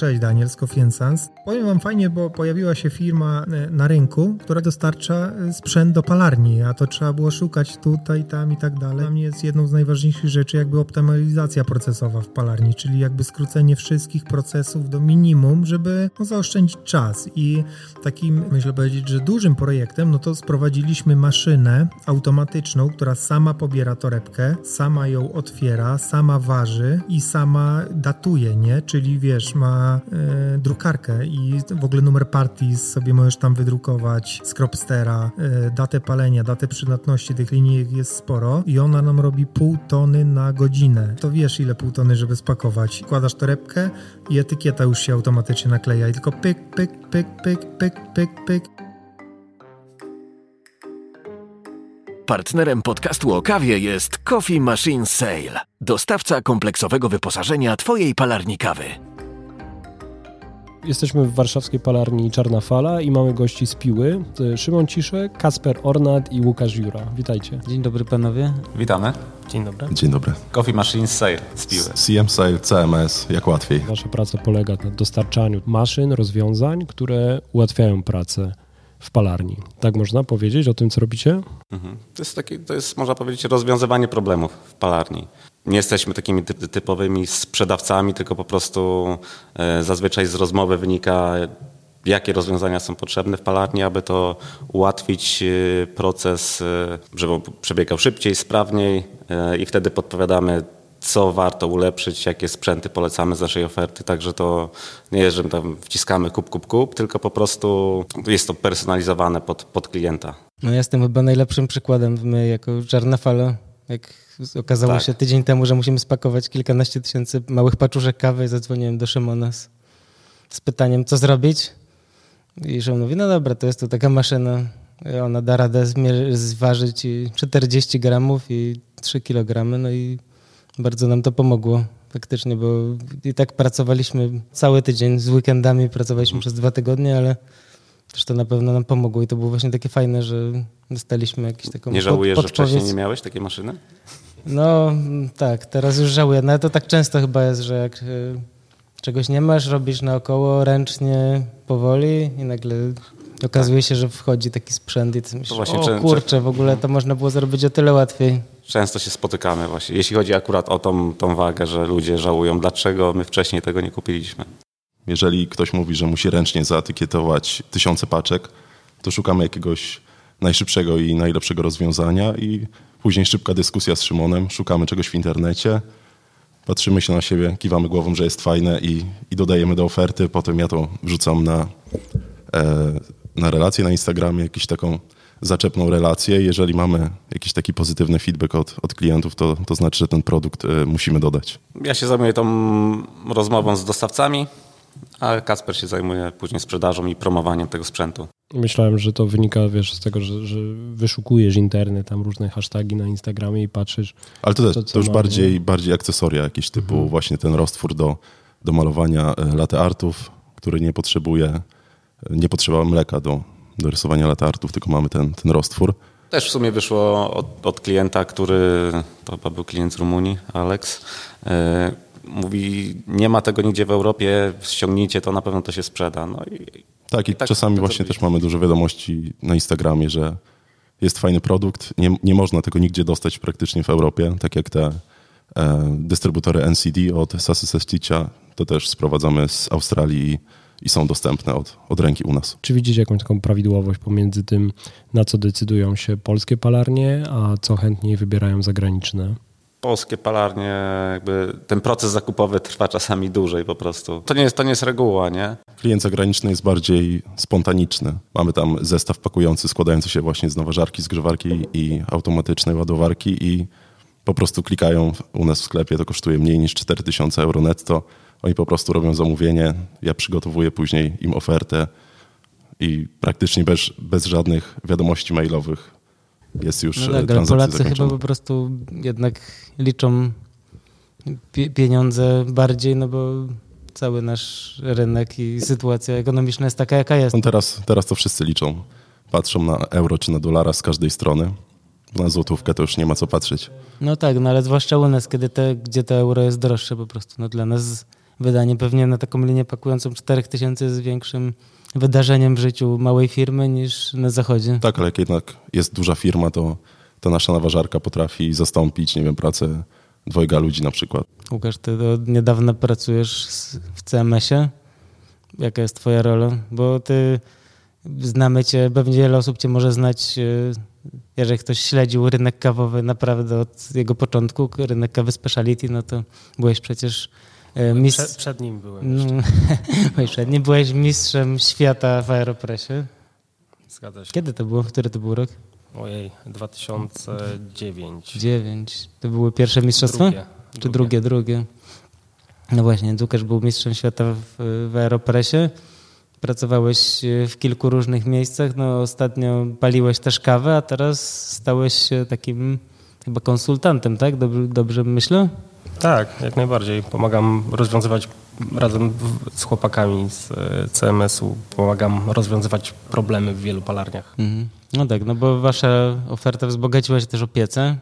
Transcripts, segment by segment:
Cześć, Daniel z Coffee Sans. Powiem wam fajnie, bo pojawiła się firma e, na rynku, która dostarcza e, sprzęt do palarni, a to trzeba było szukać tutaj, tam i tak dalej. Dla mnie jest jedną z najważniejszych rzeczy jakby optymalizacja procesowa w palarni, czyli jakby skrócenie wszystkich procesów do minimum, żeby no, zaoszczędzić czas. I takim, myślę powiedzieć, że dużym projektem, no to sprowadziliśmy maszynę automatyczną, która sama pobiera torebkę, sama ją otwiera, sama waży i sama datuje, nie? Czyli wiesz, ma e, drukarkę i w ogóle numer partii sobie możesz tam wydrukować, z Cropstera, e, datę palenia, datę przydatności tych linijek jest sporo i ona nam robi pół tony na godzinę. To wiesz ile pół tony, żeby spakować. Kładasz torebkę i etykieta już się automatycznie nakleja i tylko pyk, pyk, pyk, pyk, pyk, pyk, pyk. Partnerem podcastu o kawie jest Coffee Machine Sale, dostawca kompleksowego wyposażenia Twojej palarni kawy. Jesteśmy w warszawskiej palarni Czarna Fala i mamy gości z Piły. Szymon Ciszek, Kasper Ornat i Łukasz Jura. Witajcie. Dzień dobry panowie. Witamy. Dzień dobry. Dzień dobry. Coffee Machine Sale z Piły. CM Sale, CMS, jak łatwiej. Wasza praca polega na dostarczaniu maszyn, rozwiązań, które ułatwiają pracę w palarni. Tak można powiedzieć o tym, co robicie? Mhm. To, jest taki, to jest, można powiedzieć, rozwiązywanie problemów w palarni. Nie jesteśmy takimi typowymi sprzedawcami, tylko po prostu e, zazwyczaj z rozmowy wynika, jakie rozwiązania są potrzebne w palarni, aby to ułatwić e, proces, e, żeby przebiegał szybciej, sprawniej i wtedy podpowiadamy, co warto ulepszyć, jakie sprzęty polecamy z naszej oferty. Także to nie jest, że tam wciskamy kup, kup, kup, tylko po prostu jest to personalizowane pod, pod klienta. No jestem chyba najlepszym przykładem. My jako Czarna jak okazało tak. się tydzień temu, że musimy spakować kilkanaście tysięcy małych paczuszek kawy, zadzwoniłem do Szymona z, z pytaniem, co zrobić. I Szymon mówi, no dobra, to jest to taka maszyna, ona da radę zważyć 40 gramów i 3 kilogramy, no i bardzo nam to pomogło faktycznie, bo i tak pracowaliśmy cały tydzień, z weekendami pracowaliśmy przez dwa tygodnie, ale też to na pewno nam pomogło i to było właśnie takie fajne, że dostaliśmy jakąś taką Nie żałujesz, pod, że wcześniej nie miałeś takiej maszyny? No tak, teraz już żałuję, no ale to tak często chyba jest, że jak y, czegoś nie masz, robisz naokoło, ręcznie, powoli i nagle okazuje się, że wchodzi taki sprzęt i ty myślisz, właśnie, o kurczę, w ogóle to można było zrobić o tyle łatwiej często się spotykamy właśnie, jeśli chodzi akurat o tą, tą wagę, że ludzie żałują, dlaczego my wcześniej tego nie kupiliśmy. Jeżeli ktoś mówi, że musi ręcznie zaetykietować tysiące paczek, to szukamy jakiegoś najszybszego i najlepszego rozwiązania i później szybka dyskusja z Szymonem, szukamy czegoś w internecie, patrzymy się na siebie, kiwamy głową, że jest fajne i, i dodajemy do oferty, potem ja to wrzucam na, e, na relację na Instagramie, jakąś taką zaczepną relację. Jeżeli mamy jakiś taki pozytywny feedback od, od klientów, to, to znaczy, że ten produkt y, musimy dodać. Ja się zajmuję tą rozmową z dostawcami, a Kasper się zajmuje później sprzedażą i promowaniem tego sprzętu. Myślałem, że to wynika wiesz, z tego, że, że wyszukujesz internet, tam różne hasztagi na Instagramie i patrzysz. Ale to, to, to już bardziej, bardziej akcesoria jakieś typu mhm. właśnie ten roztwór do, do malowania e, latte artów, który nie potrzebuje, nie potrzeba mleka do, do rysowania latartów, tylko mamy ten, ten roztwór. Też w sumie wyszło od, od klienta, który, to chyba był klient z Rumunii, Alex, yy, mówi, nie ma tego nigdzie w Europie, ściągnijcie to, na pewno to się sprzeda. No i, tak, i, tak czasami właśnie też mamy dużo wiadomości na Instagramie, że jest fajny produkt, nie, nie można tego nigdzie dostać praktycznie w Europie, tak jak te e, dystrybutory NCD od Sasy Sesticia, to też sprowadzamy z Australii i są dostępne od, od ręki u nas. Czy widzicie jakąś taką prawidłowość pomiędzy tym, na co decydują się polskie palarnie, a co chętniej wybierają zagraniczne? Polskie palarnie, jakby ten proces zakupowy trwa czasami dłużej po prostu. To nie jest, to nie jest reguła, nie? Klient zagraniczny jest bardziej spontaniczny. Mamy tam zestaw pakujący składający się właśnie z naważarki, zgrzewarki i automatycznej ładowarki i po prostu klikają u nas w sklepie, to kosztuje mniej niż 4000 euro netto oni po prostu robią zamówienie, ja przygotowuję później im ofertę i praktycznie bez, bez żadnych wiadomości mailowych jest już no tak, ale Polacy zakończona. chyba po prostu jednak liczą pieniądze bardziej, no bo cały nasz rynek i sytuacja ekonomiczna jest taka, jaka jest. No teraz, teraz to wszyscy liczą. Patrzą na euro czy na dolara z każdej strony. Na złotówkę to już nie ma co patrzeć. No tak, no ale zwłaszcza u nas, kiedy te, gdzie to euro jest droższe po prostu. No dla nas wydanie. Pewnie na taką linię pakującą 4000 jest większym wydarzeniem w życiu małej firmy niż na zachodzie. Tak, ale jak jednak jest duża firma, to ta nasza naważarka potrafi zastąpić, nie wiem, pracę dwojga ludzi na przykład. Łukasz, ty od niedawna pracujesz w CMS-ie. Jaka jest twoja rola? Bo ty znamy cię, pewnie wiele osób cię może znać, e, jeżeli ktoś śledził rynek kawowy naprawdę od jego początku, rynek kawy speciality, no to byłeś przecież e, mistrzem. Przed, przed, nim byłem mm, byłeś przed nim, byłeś mistrzem świata w Aeropressie. Zgadza się. Kiedy to było? Który to był rok? Ojej, 2009. 9. To były pierwsze mistrzostwa? Drugie. Czy drugie, drugie? No właśnie, Łukasz był mistrzem świata w, w Aeropressie. Pracowałeś w kilku różnych miejscach. No, ostatnio paliłeś też kawę, a teraz stałeś się takim chyba konsultantem, tak? Dobrze, dobrze myślę? Tak, jak najbardziej. Pomagam rozwiązywać razem z chłopakami z e, CMS-u, pomagam rozwiązywać problemy w wielu palarniach. Mhm. No tak, no bo wasza oferta wzbogaciła się też o piece.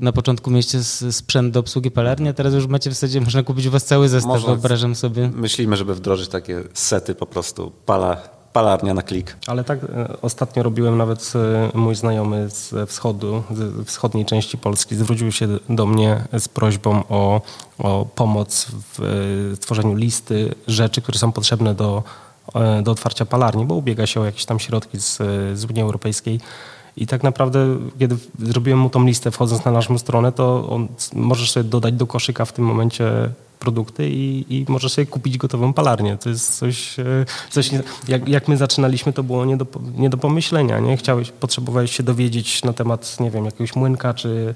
Na początku mieliście sprzęt do obsługi palarni, a teraz już macie w zasadzie, można kupić u was cały zestaw, Można, wyobrażam sobie. Myślimy, żeby wdrożyć takie sety po prostu, pala, palarnia na klik. Ale tak e, ostatnio robiłem nawet e, mój znajomy z wschodu, z wschodniej części Polski, zwrócił się do mnie z prośbą o, o pomoc w e, tworzeniu listy rzeczy, które są potrzebne do, do otwarcia palarni, bo ubiega się o jakieś tam środki z, z Unii Europejskiej. I tak naprawdę, kiedy zrobiłem mu tą listę, wchodząc na naszą stronę, to on, możesz sobie dodać do koszyka w tym momencie produkty i, i możesz sobie kupić gotową palarnię. To jest coś, e, coś jak, jak my zaczynaliśmy, to było nie do, nie do pomyślenia. Nie? Chciałeś, potrzebowałeś się dowiedzieć na temat, nie wiem, jakiegoś młynka czy,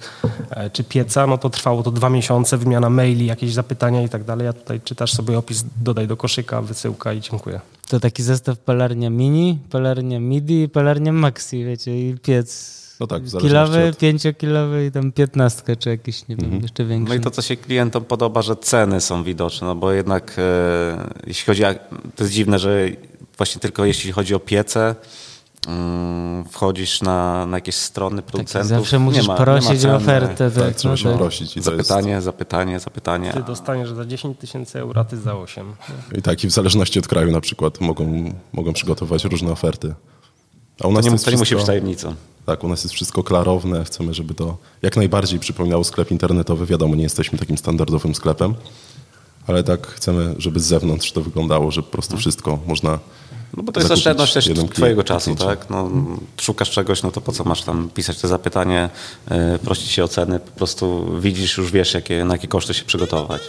e, czy pieca, no to trwało to dwa miesiące, wymiana maili, jakieś zapytania i tak dalej, a tutaj czytasz sobie opis, dodaj do koszyka, wysyłka i dziękuję. To taki zestaw palarnia mini, palarnia midi, palarnia maxi, wiecie, i piec no tak, kilowy, od... pięciokilowy i tam piętnastkę, czy jakiś, nie wiem, mhm. jeszcze większy. No i to, co się klientom podoba, że ceny są widoczne, no bo jednak e, jeśli chodzi o, to jest dziwne, że właśnie tylko jeśli chodzi o piece, mm, wchodzisz na, na jakieś strony tak, producentów. Tak, zawsze musisz ma, prosić o ofertę. Tak, tak trzeba się tak. prosić. I zapytanie, jest... zapytanie, zapytanie. Ty dostaniesz za 10 tysięcy euro, ty za 8. I tak, i w zależności od kraju na przykład mogą, mogą przygotować różne oferty. A u nas to nie, to wszystko... musi być tajemnicą. Tak, u nas jest wszystko klarowne, chcemy, żeby to jak najbardziej przypominało sklep internetowy. Wiadomo, nie jesteśmy takim standardowym sklepem, ale tak chcemy, żeby z zewnątrz to wyglądało, że po prostu mhm. wszystko można no bo to jest oszczędność też twojego czasu, tak? No, szukasz czegoś, no to po co masz tam pisać to zapytanie, yy, prosić się o ceny, po prostu widzisz, już wiesz, jakie, na jakie koszty się przygotować.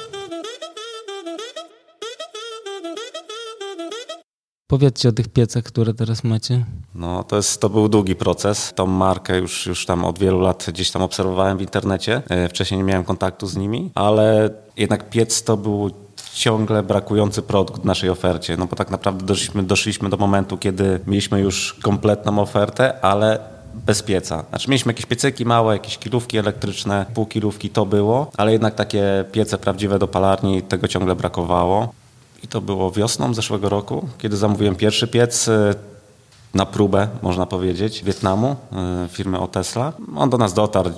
Powiedzcie o tych piecach, które teraz macie. No, to, jest, to był długi proces. Tą markę już, już tam od wielu lat gdzieś tam obserwowałem w internecie. E, wcześniej nie miałem kontaktu z nimi, ale jednak piec to był ciągle brakujący produkt w naszej ofercie. No bo tak naprawdę doszliśmy, doszliśmy do momentu, kiedy mieliśmy już kompletną ofertę, ale bez pieca. Znaczy mieliśmy jakieś piecyki małe, jakieś kilówki elektryczne, półkilówki to było, ale jednak takie piece prawdziwe do palarni tego ciągle brakowało. I to było wiosną zeszłego roku, kiedy zamówiłem pierwszy piec e, na próbę, można powiedzieć, Wietnamu, e, firmy o Tesla. On do nas dotarł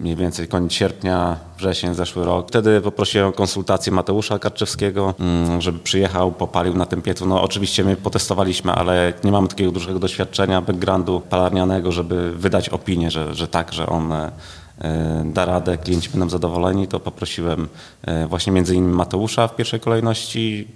mniej więcej koniec sierpnia, wrzesień zeszły rok. Wtedy poprosiłem o konsultację Mateusza Karczewskiego, mm, żeby przyjechał, popalił na tym piecu. No oczywiście my potestowaliśmy, ale nie mamy takiego dużego doświadczenia, backgroundu palarnianego, żeby wydać opinię, że, że tak, że on e, da radę, klienci będą zadowoleni, to poprosiłem właśnie między innymi Mateusza w pierwszej kolejności,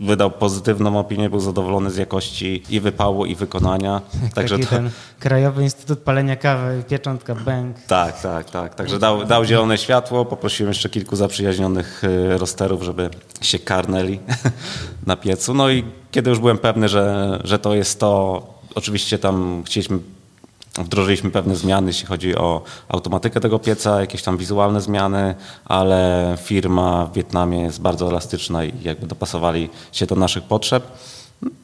wydał pozytywną opinię, był zadowolony z jakości i wypału, i wykonania. Także Taki to... ten Krajowy Instytut Palenia Kawy, pieczątka Bank. Tak, tak, tak. Także dał, dał zielone światło. Poprosiłem jeszcze kilku zaprzyjaźnionych y, rosterów, żeby się karnęli na piecu. No i kiedy już byłem pewny, że, że to jest to, oczywiście tam chcieliśmy Wdrożyliśmy pewne zmiany, jeśli chodzi o automatykę tego pieca, jakieś tam wizualne zmiany, ale firma w Wietnamie jest bardzo elastyczna i jakby dopasowali się do naszych potrzeb.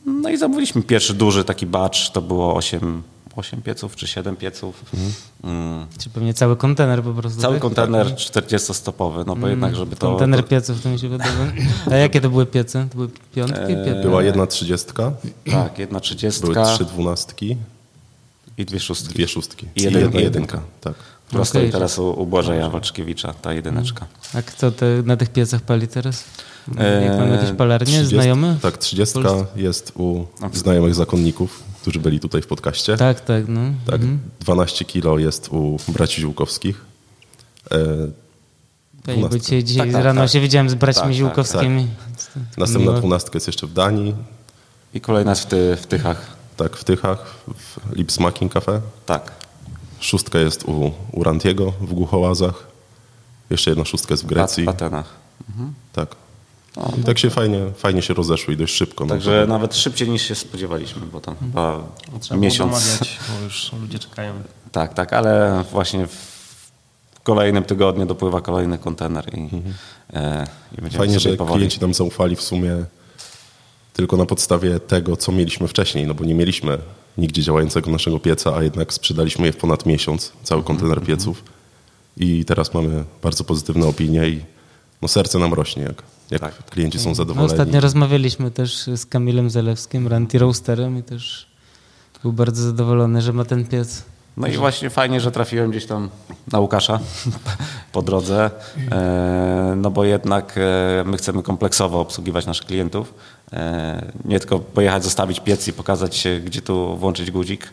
No i zamówiliśmy pierwszy duży taki batch, to było 8, 8 pieców czy 7 pieców. Mhm. Mm. Czy pewnie cały kontener po prostu? Cały tak? kontener 40-stopowy, no bo mm. jednak, żeby to... Kontener to... pieców to mi się wydaje. A jakie to były piece? To były piątki? Eee, była jedna trzydziestka. Tak, jedna trzydziestka. Były trzy dwunastki. I dwie szóstki. Dwie szóstki. I, jeden, jedna jedynka. Tak. która stoi że- teraz u, u Błażeja Walczkiewicza, ta jedyneczka. A kto te, na tych piecach pali teraz? Jak Eee, mamy jakieś palarnie, 30 znajomy? Tak, 30 Polsce? jest u znajomych zakonników, którzy byli tutaj w podcaście. Tak, tak, no. Tak, Mhm. 12 kilo jest u braci Ziółkowskich. E, Fajnie, bo 12. dzisiaj, dzisiaj Tak, tak, rano tak. się widziałem z braćmi Tak, tak, Ziółkowskimi. Następna. 12 jest jeszcze w Danii, I kolejna jest w, ty, w Tychach. Tak w Tychach, w Lipsmaking Cafe. Tak. Szóstka jest u, u Rantiego w Głuchołazach. Jeszcze jedna szóstka jest w W Grecji. Atenach. Tak. I tak się fajnie, fajnie się rozeszły i dość szybko. no Także to- nawet szybciej niż się spodziewaliśmy, bo tam chyba Trzeba miesiąc. domawiać, bo już ludzie czekają. Tak, tak, ale właśnie w kolejnym tygodniu dopływa kolejny kontener i, e, i będziemy Fajnie, sobie że powoli. klienci nam zaufali w sumie tylko na podstawie tego, co mieliśmy wcześniej, no bo nie mieliśmy nigdzie działającego naszego pieca, a jednak sprzedaliśmy je w ponad miesiąc, cały Mhm, kontener pieców. I teraz mamy bardzo pozytywne opinie i no serce nam rośnie, jak, jak Tak. klienci są No, zadowoleni. ostatnio rozmawialiśmy też z Kamilem Zalewskim, Ranti Roasterem i też był bardzo zadowolony, że ma ten piec. No i właśnie fajnie, że trafiłem gdzieś tam na Łukasza po drodze, e, no bo jednak e, my chcemy kompleksowo obsługiwać naszych klientów. E, Nie tylko pojechać, zostawić piec i pokazać się, gdzie tu włączyć guzik,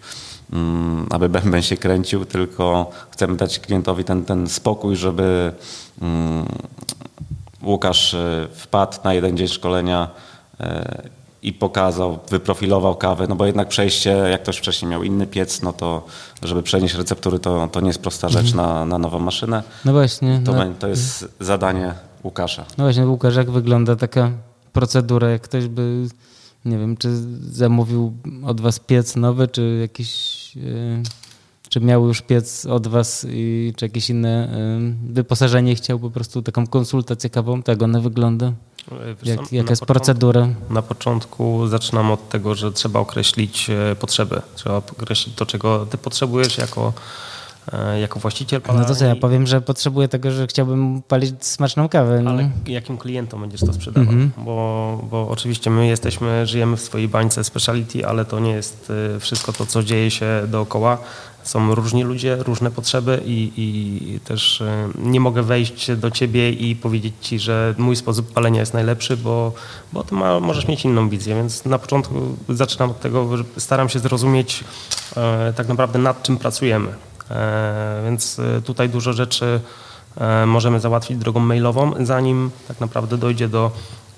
mm, aby bęben się kręcił, tylko chcemy dać klientowi ten, ten spokój, żeby mm, Łukasz e, wpadł na jeden dzień szkolenia e, i pokazał, wyprofilował kawę, no bo jednak przejście, jak ktoś wcześniej miał inny piec, no to żeby przenieść receptury, to, to nie jest prosta rzecz na, na nową maszynę. No właśnie, To, no, to jest zadanie Łukasza. no właśnie Łukasz, jak wygląda taka procedura, jak ktoś by, nie wiem, czy zamówił od was piec nowy, czy jakiś, e, czy miał już piec od was i czy jakieś inne e, wyposażenie i chciał po prostu taką konsultację kawą, tak ona wygląda? Wiesz Jak, jaka jest początku- procedura? Na początku zaczynam od tego, że trzeba określić e, potrzeby. Trzeba określić to, czego ty potrzebujesz jako, e, jako właściciel No to co, ja palarni. powiem, że potrzebuję tego, że chciałbym palić smaczną kawę. no. Ale jakim klientom będziesz to sprzedawał? Mhm. Bo, bo oczywiście my jesteśmy, żyjemy w swojej bańce speciality, ale to nie jest y, wszystko to, co dzieje się dookoła. Są różni ludzie, różne potrzeby i, i też y, nie mogę wejść do ciebie i powiedzieć ci, że mój sposób palenia jest najlepszy, bo, bo ty ma, możesz mieć inną wizję. Więc na początku zaczynam od tego, że staram się zrozumieć e, tak naprawdę nad czym pracujemy. E, więc y, tutaj dużo rzeczy e, możemy załatwić drogą mailową, zanim tak naprawdę dojdzie do,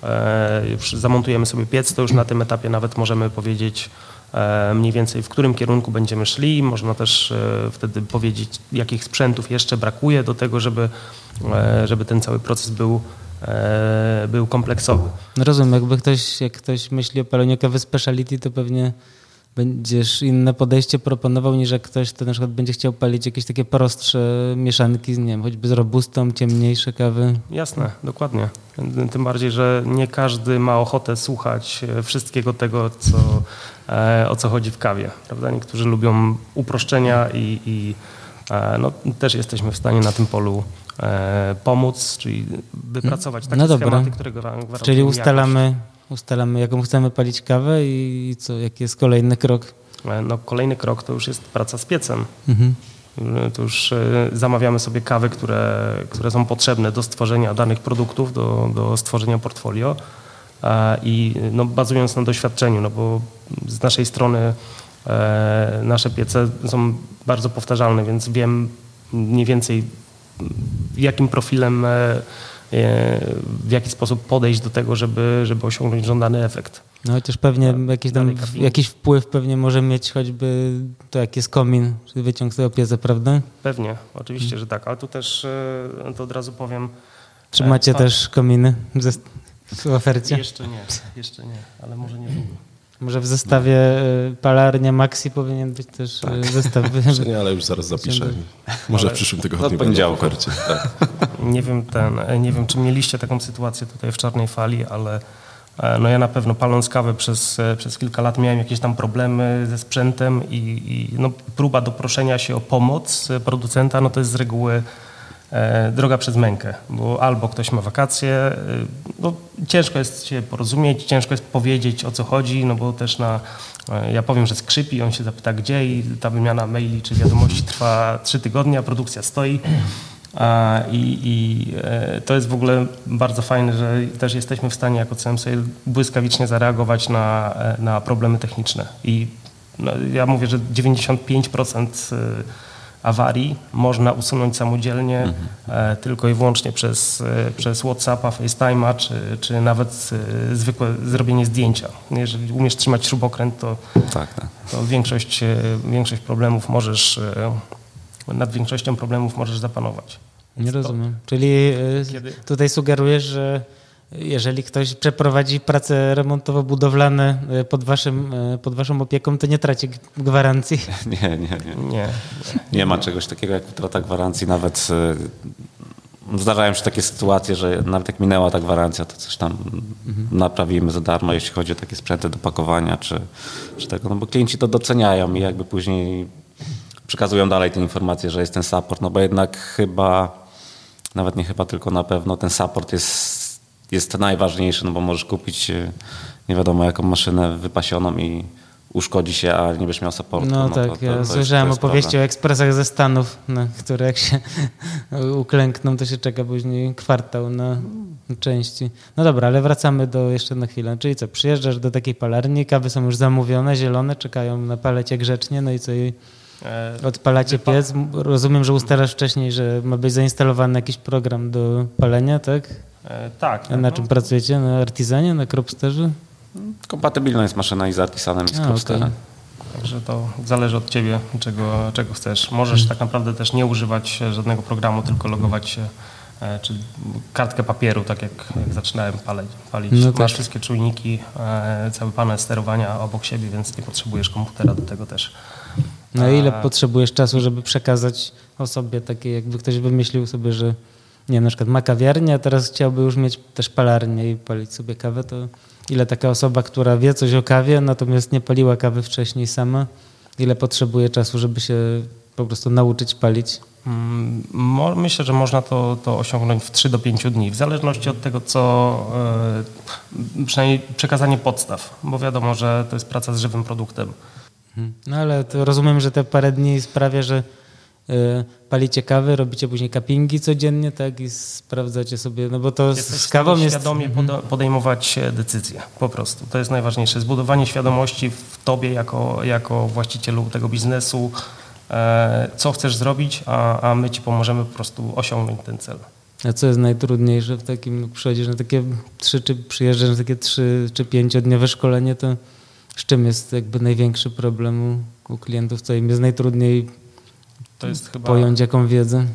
e, już zamontujemy sobie piec, to już na tym etapie nawet możemy powiedzieć e, mniej więcej w którym kierunku będziemy szli. Można też e, wtedy powiedzieć, jakich sprzętów jeszcze brakuje do tego, żeby, e, żeby ten cały proces był, e, był kompleksowy. Rozumiem, jakby ktoś, jak ktoś myśli o kawy speciality, to pewnie będziesz inne podejście proponował niż jak ktoś, kto na przykład będzie chciał palić jakieś takie prostsze mieszanki, nie wiem, choćby z robustą, ciemniejsze kawy. Jasne, dokładnie. Tym bardziej, że nie każdy ma ochotę słuchać e, wszystkiego tego, co, e, o co chodzi w kawie. Prawda? Niektórzy lubią uproszczenia i, i e, no, też jesteśmy w stanie na tym polu pomóc, czyli wypracować takie No schematy, które gwarantują Czyli jakość. Ustalamy, jaką chcemy palić kawę i co, jaki jest kolejny krok. E, No, kolejny krok to już jest praca z piecem. Mhm. To już e, zamawiamy sobie kawy, które, które są potrzebne do stworzenia danych produktów, do, do stworzenia portfolio i no, bazując na doświadczeniu, no bo z naszej strony e, nasze piece są bardzo powtarzalne, więc wiem mniej więcej jakim profilem, e, e, w jaki sposób podejść do tego, żeby, żeby osiągnąć żądany efekt. No chociaż pewnie jakiś, tam, jakiś wpływ pewnie może mieć choćby to, jak jest komin, czy wyciąg z pieca, prawda? Pewnie, oczywiście, że tak, ale tu też e, to od razu powiem. Czy e, macie też kominy w ofercie? Jeszcze nie, jeszcze nie, ale może nie długo. Może w zestawie y, palarnia Maxi powinien być też y, zestaw. Jeszcze nie, ale już zaraz zapiszę. Może w przyszłym tygodniu Od poniedziałku. ofercie. Tak. Nie wiem, ten, nie wiem, czy mieliście taką sytuację tutaj w Czarnej Fali, ale e, no ja na pewno paląc kawę przez, e, przez kilka lat miałem jakieś tam problemy ze sprzętem i, i no, próba doproszenia się o pomoc e, producenta, no to jest z reguły e, droga przez mękę, bo albo ktoś ma wakacje, e, no ciężko jest się porozumieć, ciężko jest powiedzieć o co chodzi, no bo też na, ja powiem, że skrzypi, on się zapyta gdzie i ta wymiana maili czy wiadomości trwa trzy tygodnie, a produkcja stoi. I, I, to jest w ogóle bardzo fajne, że też jesteśmy w stanie jako CMC błyskawicznie zareagować na, na problemy techniczne. I no, ja mówię, że 95% awarii można usunąć samodzielnie mhm. E, tylko i wyłącznie przez, e, przez WhatsAppa, FaceTime'a, czy, czy nawet e, zwykłe zrobienie zdjęcia. Jeżeli umiesz trzymać śrubokręt, to, tak, tak. to większość, większość problemów możesz, nad większością problemów możesz zapanować. Nie rozumiem. Czyli Kiedy? tutaj sugerujesz, że jeżeli ktoś przeprowadzi prace remontowo-budowlane e, pod, waszym, e, pod waszą opieką, to nie traci gwarancji? Nie, nie, nie. Nie, nie ma czegoś takiego jak utrata gwarancji. Nawet e, zdarzają się takie sytuacje, że nawet jak minęła ta gwarancja, to coś tam mhm. naprawimy za darmo, jeśli chodzi o takie sprzęty do pakowania czy, czy tego. No bo klienci to doceniają i jakby później przekazują dalej te informacje, że jest ten support, no bo jednak chyba, nawet nie chyba, tylko na pewno ten support jest jest to najważniejsze, no bo możesz kupić e, nie wiadomo jaką maszynę wypasioną i uszkodzi się, a nie będziesz miał supportu. No, no tak, to, to, ja to słyszałem opowieści o ekspresach ze Stanów, na które jak się uklękną, to się czeka później kwartał na części. No dobra, ale wracamy do jeszcze na chwilę. Czyli co, przyjeżdżasz do takiej palarni, kawy są już zamówione, zielone, czekają na palecie grzecznie, no i co, i e, odpalacie piec. Rozumiem, że ustalasz wcześniej, że ma być zainstalowany jakiś program do palenia, tak? E, tak. A na czym pracujecie? Na Artisanie, na Cropsterze? Kompatybilna jest maszyna i z Artisanem, i z Cropsterem. Okay. Także to zależy od ciebie, czego, czego chcesz. Możesz hmm. tak naprawdę też nie używać żadnego programu, tylko logować się, e, czy kartkę papieru, tak jak, jak zaczynałem palić. palić. No tak. Masz wszystkie czujniki, e, cały panel sterowania obok siebie, więc nie potrzebujesz komputera do tego też. No ile potrzebujesz czasu, żeby przekazać osobie takie, jakby ktoś wymyślił sobie, że nie wiem, na przykład ma kawiarnię, a teraz chciałby już mieć też palarnię i palić sobie kawę, to ile taka osoba, która wie coś o kawie, natomiast nie paliła kawy wcześniej sama, ile potrzebuje czasu, żeby się po prostu nauczyć palić? Mm, myślę, że można to, to osiągnąć w 3 do 5 dni, w zależności od tego, co e, przynajmniej przekazanie podstaw, bo wiadomo, że to jest praca z żywym produktem. No ale rozumiem, że te parę dni sprawia, że palicie kawę, robicie później cuppingi codziennie, tak, i sprawdzacie sobie, no bo to Jesteś z kawą jest... świadomie mhm. podejmować decyzje, po prostu. To jest najważniejsze. Zbudowanie świadomości w tobie jako, jako właścicielu tego biznesu, e, co chcesz zrobić, a, a my ci pomożemy po prostu osiągnąć ten cel. A co jest najtrudniejsze w takim, przychodzisz na takie trzy, czy przyjeżdżasz na takie trzy czy pięciodniowe szkolenie, to z czym jest jakby największy problem u, u klientów, co im jest najtrudniej to jest chyba, pojąć jaką wiedzę?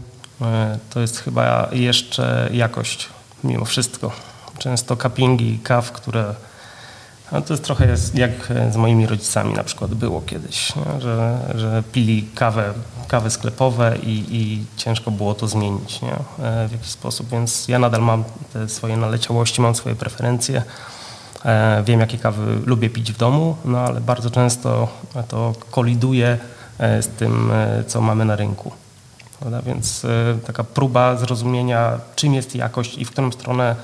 E, to jest chyba jeszcze jakość mimo wszystko. Często cuppingi kaw, które no to jest trochę jak z moimi rodzicami na przykład było kiedyś, nie? Że, że pili kawę, kawy sklepowe i, i ciężko było to zmienić nie? E, w jakiś sposób, więc ja nadal mam te swoje naleciałości, mam swoje preferencje. E, wiem, jakie kawy lubię pić w domu, no ale bardzo często to koliduje z tym, e, co mamy na rynku. Prawda? Więc e, taka próba zrozumienia, czym jest jakość i w którą stronę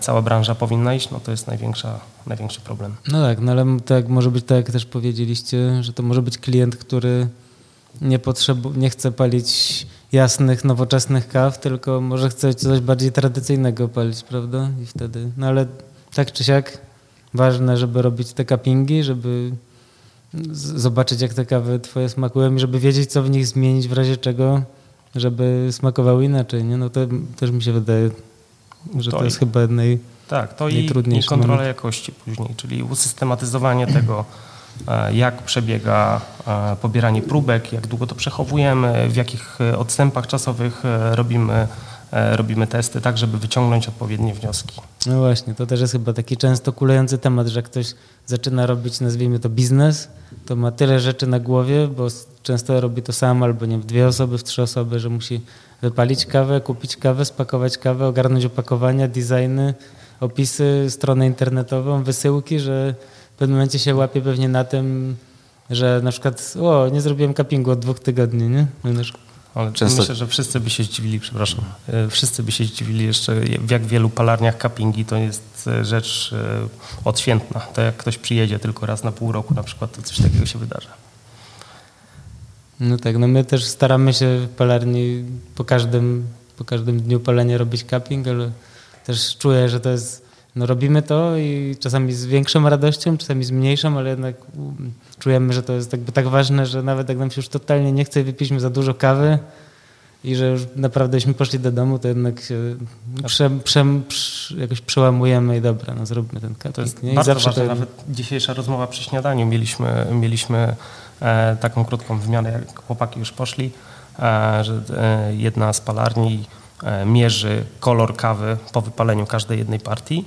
cała branża powinna iść, no to jest największa, największy problem. No tak, no ale tak może być tak, jak też powiedzieliście, że to może być klient, który nie, potrzebu- nie chce palić jasnych, nowoczesnych kaw, tylko może chce coś bardziej tradycyjnego palić, prawda? I wtedy, no ale tak czy siak ważne, żeby robić te cuppingi, żeby zobaczyć, jak te kawy twoje smakują i żeby wiedzieć, co w nich zmienić w razie czego, żeby smakowały inaczej. Nie? No to też mi się wydaje, że to, to jest i, chyba naj, tak, to i, i kontrola moment. jakości później, czyli usystematyzowanie tego, e, jak przebiega e, pobieranie próbek, jak długo to przechowujemy, w jakich e, odstępach czasowych robimy robimy testy, tak żeby wyciągnąć odpowiednie wnioski. No właśnie, to też jest chyba taki często kulejący temat, że ktoś zaczyna robić, nazwijmy to biznes, to ma tyle rzeczy na głowie, bo często robi to sam albo nie w dwie osoby, w trzy osoby, że musi wypalić kawę, kupić kawę, spakować kawę, ogarnąć opakowania, designy, opisy, stronę internetową, wysyłki, że w pewnym momencie się łapie pewnie na tym, że na przykład o, nie zrobiłem cuppingu od dwóch tygodni, nie? Ale Często... myślę, że wszyscy by się zdziwili, przepraszam, e, wszyscy by się zdziwili jeszcze, w jak wielu palarniach cuppingi to jest e, rzecz e, odświętna. To jak ktoś przyjedzie tylko raz na pół roku na przykład, to coś takiego się wydarza. No tak, no my też staramy się w palarni po każdym, po każdym dniu palenia robić cupping, ale też czuję, że to jest, no robimy to i czasami z większą radością, czasami z mniejszą, ale jednak czujemy, że to jest jakby tak ważne, że nawet jak nam się już totalnie nie chce, wypiliśmy za dużo kawy i że już naprawdę poszli do domu, to jednak się prze, prze, prze, jakoś przełamujemy i dobra, no zróbmy ten cupping. To jest nie? I bardzo ważne, to... nawet dzisiejsza rozmowa przy śniadaniu mieliśmy, mieliśmy e, taką krótką wymianę, jak chłopaki już poszli, e, że e, jedna z palarni e, mierzy kolor kawy po wypaleniu każdej jednej partii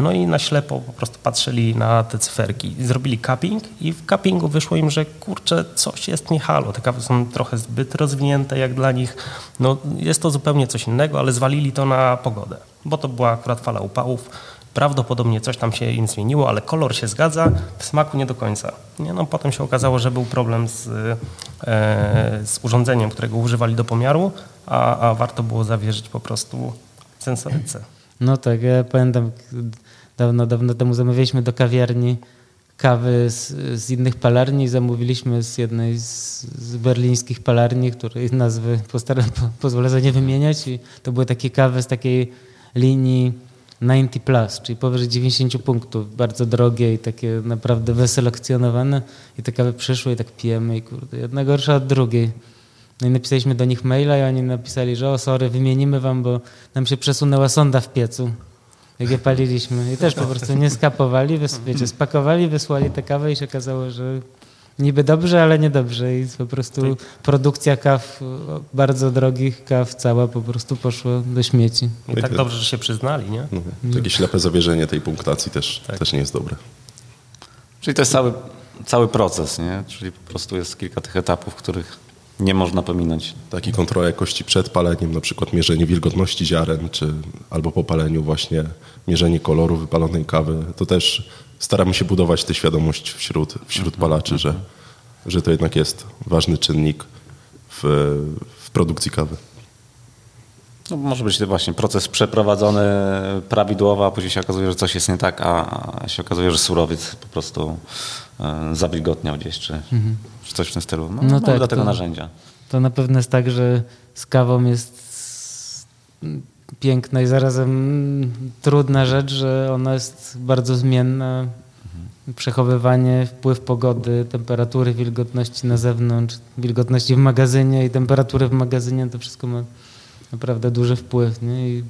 no i na ślepo po prostu patrzyli na te cyferki. Zrobili cupping i w cuppingu wyszło im, że kurczę, coś jest nie halo. Te kawy są trochę zbyt rozwinięte jak dla nich. No, jest to zupełnie coś innego, ale zwalili to na pogodę, bo to była akurat fala upałów. Prawdopodobnie coś tam się im zmieniło, ale kolor się zgadza, w smaku nie do końca. Nie? No, potem się okazało, że był problem z, e, z urządzeniem, którego używali do pomiaru, a, a warto było zawierzyć po prostu sensoryce. No tak, ja pamiętam, dawno, dawno temu zamawialiśmy do kawiarni kawy z, z innych palarni. Zamówiliśmy z jednej z, z berlińskich palarni, której nazwy postaram, po, pozwolę za nie wymieniać. I to były takie kawy z takiej linii 90 plus, czyli powyżej 90 punktów, bardzo drogie i takie naprawdę wyselekcjonowane. I te kawy przyszły i tak pijemy i kurde, jedna gorsza od drugiej. No i napisaliśmy do nich maila i oni napisali, że o sorry, wymienimy wam, bo nam się przesunęła sonda w piecu, jak je paliliśmy. I też po prostu nie skapowali, wiecie, spakowali, wysłali tę kawę i się okazało, że niby dobrze, ale niedobrze. I po prostu produkcja kaw, bardzo drogich kaw cała po prostu poszła do śmieci. I tak dobrze, że się przyznali, nie? No, takie ślepe zawierzenie tej punktacji też, tak. też nie jest dobre. Czyli to jest cały, cały proces, nie? Czyli po prostu jest kilka tych etapów, których nie można pominąć. Taki kontrola jakości przed paleniem, na przykład mierzenie wilgotności ziaren, czy albo po paleniu właśnie mierzenie koloru wypalonej kawy. To też staramy się budować tę świadomość wśród, wśród palaczy, że, że to jednak jest ważny czynnik w, w produkcji kawy. No, może być to właśnie proces przeprowadzony prawidłowo, a później się okazuje, że coś jest nie tak, a się okazuje, że surowiec po prostu e, zawilgotniał gdzieś, czy, mhm. Czy coś w tym stylu. No, no tak, do tego to, narzędzia. To na pewno jest tak, że z kawą jest piękna i zarazem trudna rzecz, że ona jest bardzo zmienna. Mhm. Przechowywanie, wpływ pogody, temperatury, wilgotności na zewnątrz, wilgotności w magazynie i temperatury w magazynie, to wszystko ma naprawdę duży wpływ. Nie? I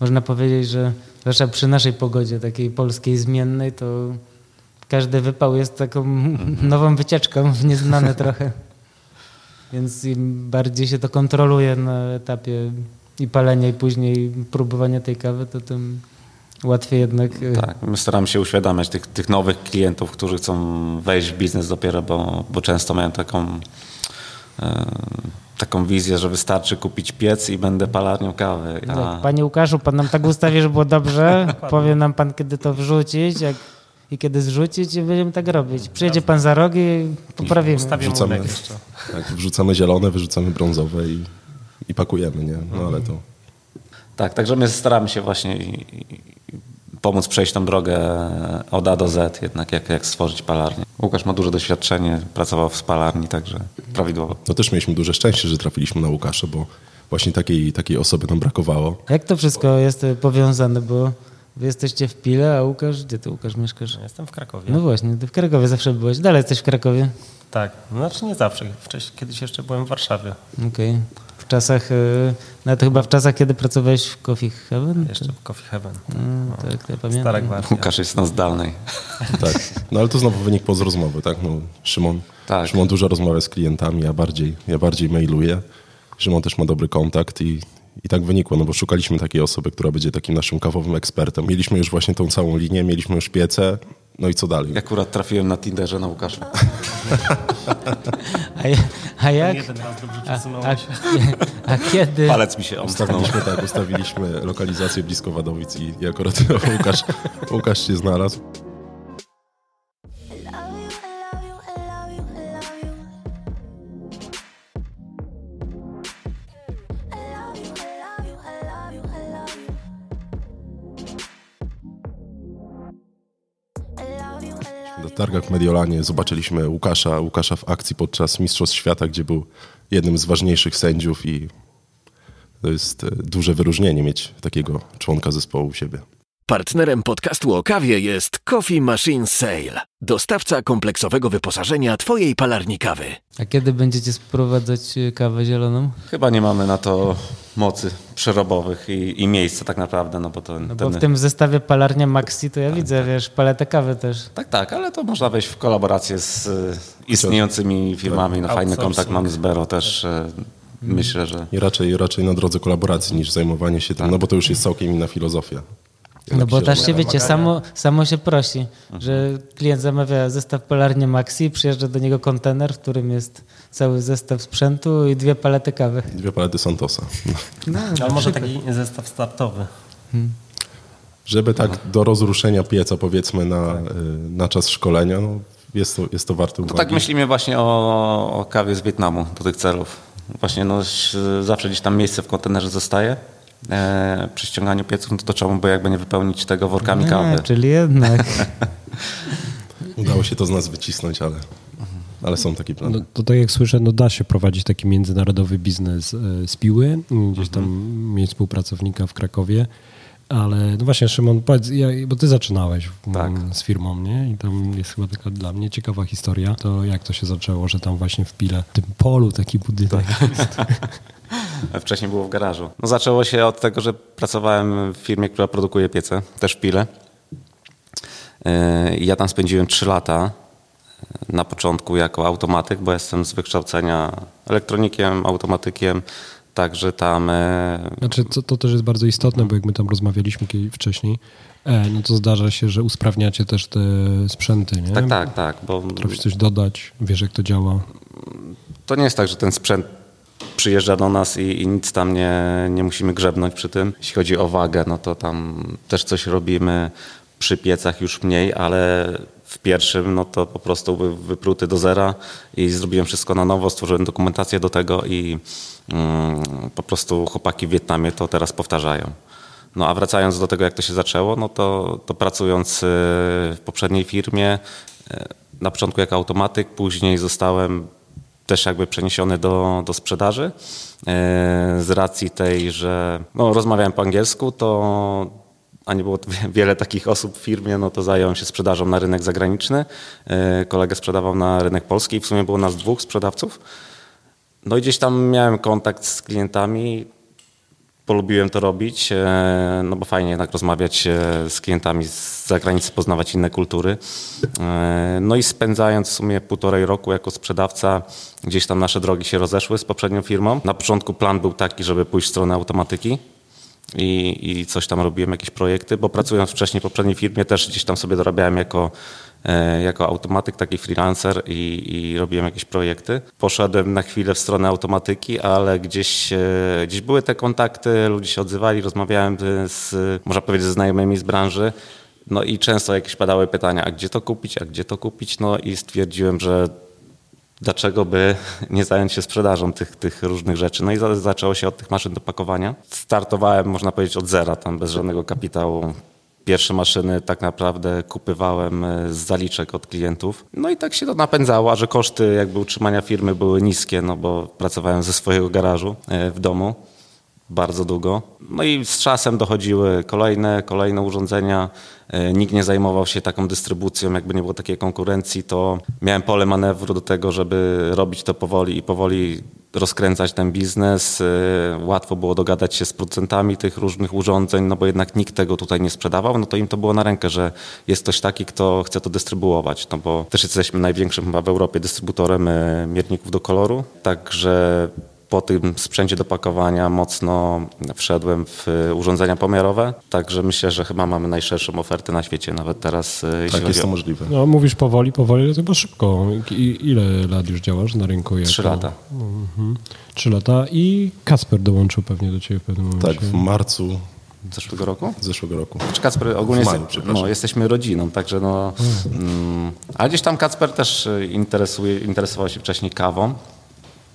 można powiedzieć, że zwłaszcza przy naszej pogodzie, takiej polskiej zmiennej, to każdy wypał jest taką nową wycieczką w nieznane trochę. Więc im bardziej się to kontroluje na etapie i palenia, i później próbowania tej kawy, to tym łatwiej jednak. E, tak, my staramy się uświadamiać tych, tych nowych klientów, którzy chcą wejść w biznes dopiero, bo, bo często mają taką. Yy, taką wizję, że wystarczy kupić piec i będę palarnią kawy. A... Panie Łukaszu, pan nam tak ustawi, że było dobrze. Powie nam pan, kiedy to wrzucić jak, i kiedy zrzucić i będziemy tak robić. Przyjedzie pan za rogi i poprawimy. Wrzucamy, tak, wrzucamy zielone, wyrzucamy brązowe i, i pakujemy, nie? No ale to... Tak, także my staramy się właśnie pomóc przejść tą drogę od A do Z, jednak jak, jak stworzyć palarnię. Łukasz ma duże doświadczenie, pracował w spalarni, także prawidłowo. No też mieliśmy duże szczęście, że trafiliśmy na Łukasza, bo właśnie takiej, takiej osoby nam brakowało. Jak to wszystko jest powiązane, bo wy jesteście w Pile, a Łukasz, gdzie ty Łukasz mieszkasz? Ja jestem w Krakowie. No właśnie, ty w Krakowie zawsze byłeś. Dalej jesteś w Krakowie? Tak, no znaczy nie zawsze. Wcześniej, kiedyś jeszcze byłem w Warszawie. Okej. Okay. W czasach, y, nawet chyba w czasach, kiedy pracowałeś w Coffee Heaven? Jeszcze w Coffee Heaven. No, tak, ja pamiętam. Stara gwardia. Łukasz jest na zdalnej. tak, no ale to znowu wynik z rozmowy, tak? No, Szymon, tak. Szymon dużo rozmawia z klientami, ja bardziej, ja bardziej mailuję. Szymon też ma dobry kontakt i, i tak wynikło, no bo szukaliśmy takiej osoby, która będzie takim naszym kawowym ekspertem. Mieliśmy już właśnie tą całą linię, mieliśmy już piece, no i co dalej? Ja akurat trafiłem na Tinderze na Łukasza. a, a jak? A, a, a, kiedy? Palec mi się omknął. Ustawiliśmy, tak, ustawiliśmy lokalizację blisko Wadowic i, i akurat Łukasz, Łukasz się znalazł. Targach w Mediolanie zobaczyliśmy Łukasza, Łukasza w akcji podczas Mistrzostw Świata, gdzie był jednym z ważniejszych sędziów i to jest e, duże wyróżnienie mieć takiego członka zespołu u siebie. Partnerem podcastu o kawie jest Coffee Machine Sale, dostawca kompleksowego wyposażenia Twojej palarni kawy. A kiedy będziecie sprowadzać y, kawę zieloną? Chyba nie mamy na to mocy przerobowych i, i miejsca tak naprawdę, no bo to... No bo w tym zestawie palarnia Maxi to ja widzę, wiesz, paletę kawy też. Tak, tak, ale to można wejść w kolaborację z y, istniejącymi firmami. No, fajny kontakt mamy z Bero też. y, Myślę, że... I raczej, raczej na drodze kolaboracji niż zajmowanie się tym, no bo to już jest całkiem inna filozofia. No bo też się, wiecie, samo, samo się prosi, że klient zamawia zestaw palarnie Maxi, przyjeżdża do niego kontener, w którym jest cały zestaw sprzętu i dwie palety kawy. Dwie palety Santosa. No, Ale może taki zestaw startowy. Żeby tak do rozruszenia pieca powiedzmy na, y, na czas szkolenia, no jest, to, jest to warte To uwagi. tak myślimy właśnie o, o kawie z Wietnamu do tych celów. Właśnie no, zawsze gdzieś tam miejsce w kontenerze zostaje. E, przy ściąganiu pieców, no to czemu by jakby nie wypełnić tego workami Nie, kawy. czyli jednak. Udało się to z nas wycisnąć, ale, ale są takie plany. No, to tak jak słyszę, no da się prowadzić taki międzynarodowy biznes e, z piły, gdzieś tam mieć współpracownika w Krakowie, ale no właśnie Szymon, powiedz, ja, bo ty zaczynałeś Tak. z firmą, nie? I tam jest chyba taka dla mnie ciekawa historia, to jak to się zaczęło, że tam właśnie w Pile, w tym polu taki budynek jest. Wcześniej było w garażu. No, zaczęło się od tego, że pracowałem w firmie, która produkuje piece, też w Pile. Yy, Ja tam spędziłem 3 lata. Na początku jako automatyk, bo jestem z wykształcenia elektronikiem, automatykiem, także tam e, Znaczy, to, to też jest bardzo istotne, bo jak my tam rozmawialiśmy wcześniej, e, no to zdarza się, że usprawniacie też te sprzęty, nie? tak, tak, tak, bo Potrafisz coś dodać, wiesz jak to działa. to nie jest tak, że ten sprzęt przyjeżdża do nas i, i nic tam nie, nie musimy grzebnąć przy tym. Jeśli chodzi o wagę, no to tam też coś robimy przy piecach już mniej, ale w pierwszym no to po prostu był wypruty do zera i zrobiłem wszystko na nowo, stworzyłem dokumentację do tego i mm, po prostu chłopaki w Wietnamie to teraz powtarzają. No a wracając do tego, jak to się zaczęło, no to, to pracując y, w poprzedniej firmie, y, na początku jako automatyk, później zostałem też jakby przeniesiony do, do sprzedaży. Y, Z racji tej, że no, rozmawiałem po angielsku, to a nie było wiele takich osób w firmie, no to zająłem się sprzedażą na rynek zagraniczny. Y, Kolega sprzedawał na rynek polski i w sumie było nas dwóch sprzedawców. No i gdzieś tam miałem kontakt z klientami, polubiłem to robić, e, no bo fajnie jednak rozmawiać e, z klientami z zagranicy, poznawać inne kultury. E, No i spędzając w sumie półtorej roku jako sprzedawca, gdzieś tam nasze drogi się rozeszły z poprzednią firmą. Na początku plan był taki, żeby pójść w stronę automatyki. I, I coś tam robiłem, jakieś projekty, bo pracując wcześniej w poprzedniej firmie też gdzieś tam sobie dorabiałem jako, e, jako automatyk, taki freelancer i, i robiłem jakieś projekty. Poszedłem na chwilę w stronę automatyki, ale gdzieś, e, gdzieś były te kontakty, ludzie się odzywali, rozmawiałem z, można powiedzieć, ze znajomymi z branży. No i często jakieś padały pytania, a gdzie to kupić, a gdzie to kupić? No i stwierdziłem, że dlaczego by nie zająć się sprzedażą tych, tych różnych rzeczy. No i za- zaczęło się od tych maszyn do pakowania. Startowałem, można powiedzieć, od zera, tam bez żadnego kapitału. Pierwsze maszyny tak naprawdę kupywałem e, z zaliczek od klientów. No i tak się to napędzało, a że koszty jakby utrzymania firmy były niskie, no bo pracowałem ze swojego garażu e, w domu bardzo długo. No i z czasem dochodziły kolejne, kolejne urządzenia. E, Nikt nie zajmował się taką dystrybucją, jakby nie było takiej konkurencji, to miałem pole manewru do tego, żeby robić to powoli i powoli rozkręcać ten biznes. E, Łatwo było dogadać się z producentami tych różnych urządzeń, no bo jednak nikt tego tutaj nie sprzedawał, no to im to było na rękę, że jest ktoś taki, kto chce to dystrybuować, no bo też jesteśmy największym chyba w Europie dystrybutorem e, mierników do koloru, także po tym sprzęcie do pakowania mocno wszedłem w urządzenia pomiarowe, także myślę, że chyba mamy najszerszą ofertę na świecie nawet teraz, jeśli Tak, jest to o możliwe. No mówisz powoli, powoli, ale to chyba szybko. I, ile lat już działasz na rynku? Jako... trzy lata. Mhm. Trzy lata i Kasper dołączył pewnie do ciebie w pewnym momencie. Tak, w marcu Zeszłego roku? zeszłego roku. Czy Kacper ogólnie W maju, no, jesteśmy rodziną, także no. Mm, a gdzieś tam Kacper też y, interesuje, interesował się wcześniej kawą.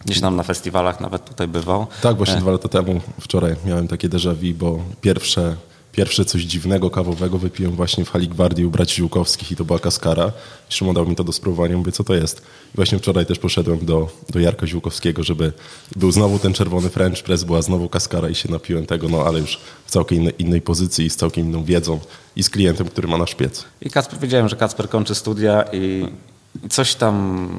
Gdzieś tam na festiwalach nawet tutaj bywał. Tak, właśnie dwa lata temu, wczoraj miałem takie déjà vu, bo pierwsze Pierwsze coś dziwnego, kawowego wypiłem właśnie w hali gwardii u braci Żółkowskich i to była kaskara. Szymon dał mi to do spróbowania, mówię, co to jest. I właśnie wczoraj też poszedłem do, do Jarka Ziółkowskiego, żeby był znowu ten czerwony French Press, była znowu kaskara i się napiłem tego, no ale już w całkiem innej, innej pozycji i z całkiem inną wiedzą i z klientem, który ma nasz piec. I Kacper, wiedziałem, że Kacper kończy studia i coś tam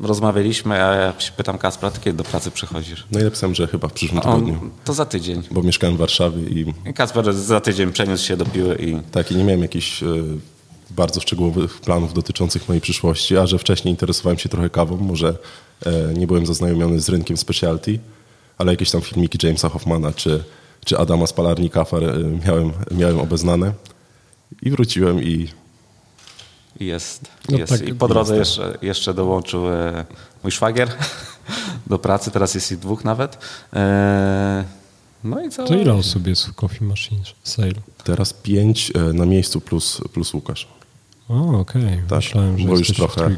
rozmawialiśmy, a ja się pytam Kaspra, ty kiedy do pracy przychodzisz? No i napisałem, że chyba w przyszłym tygodniu. On, to za tydzień. Bo mieszkałem w Warszawie i... I Kacper za tydzień przeniósł się do Piły i... Tak, i nie miałem jakichś e, bardzo szczegółowych planów dotyczących mojej przyszłości, a że wcześniej interesowałem się trochę kawą, może e, nie byłem zaznajomiony z rynkiem specialty, ale jakieś tam filmiki Jamesa Hoffmana czy, czy Adama z Palarni Kafar e, miałem, miałem obeznane. I wróciłem i jest. No jest. Tak, I po drodze jeszcze, jeszcze dołączył e, mój szwagier do pracy, teraz jest ich dwóch nawet. E, no i co? To ile osób jest w Coffee Machine Sale? Teraz pięć e, na miejscu plus, plus Łukasz. O, okej. Okay. Tak, Myślałem, że bo już trochę.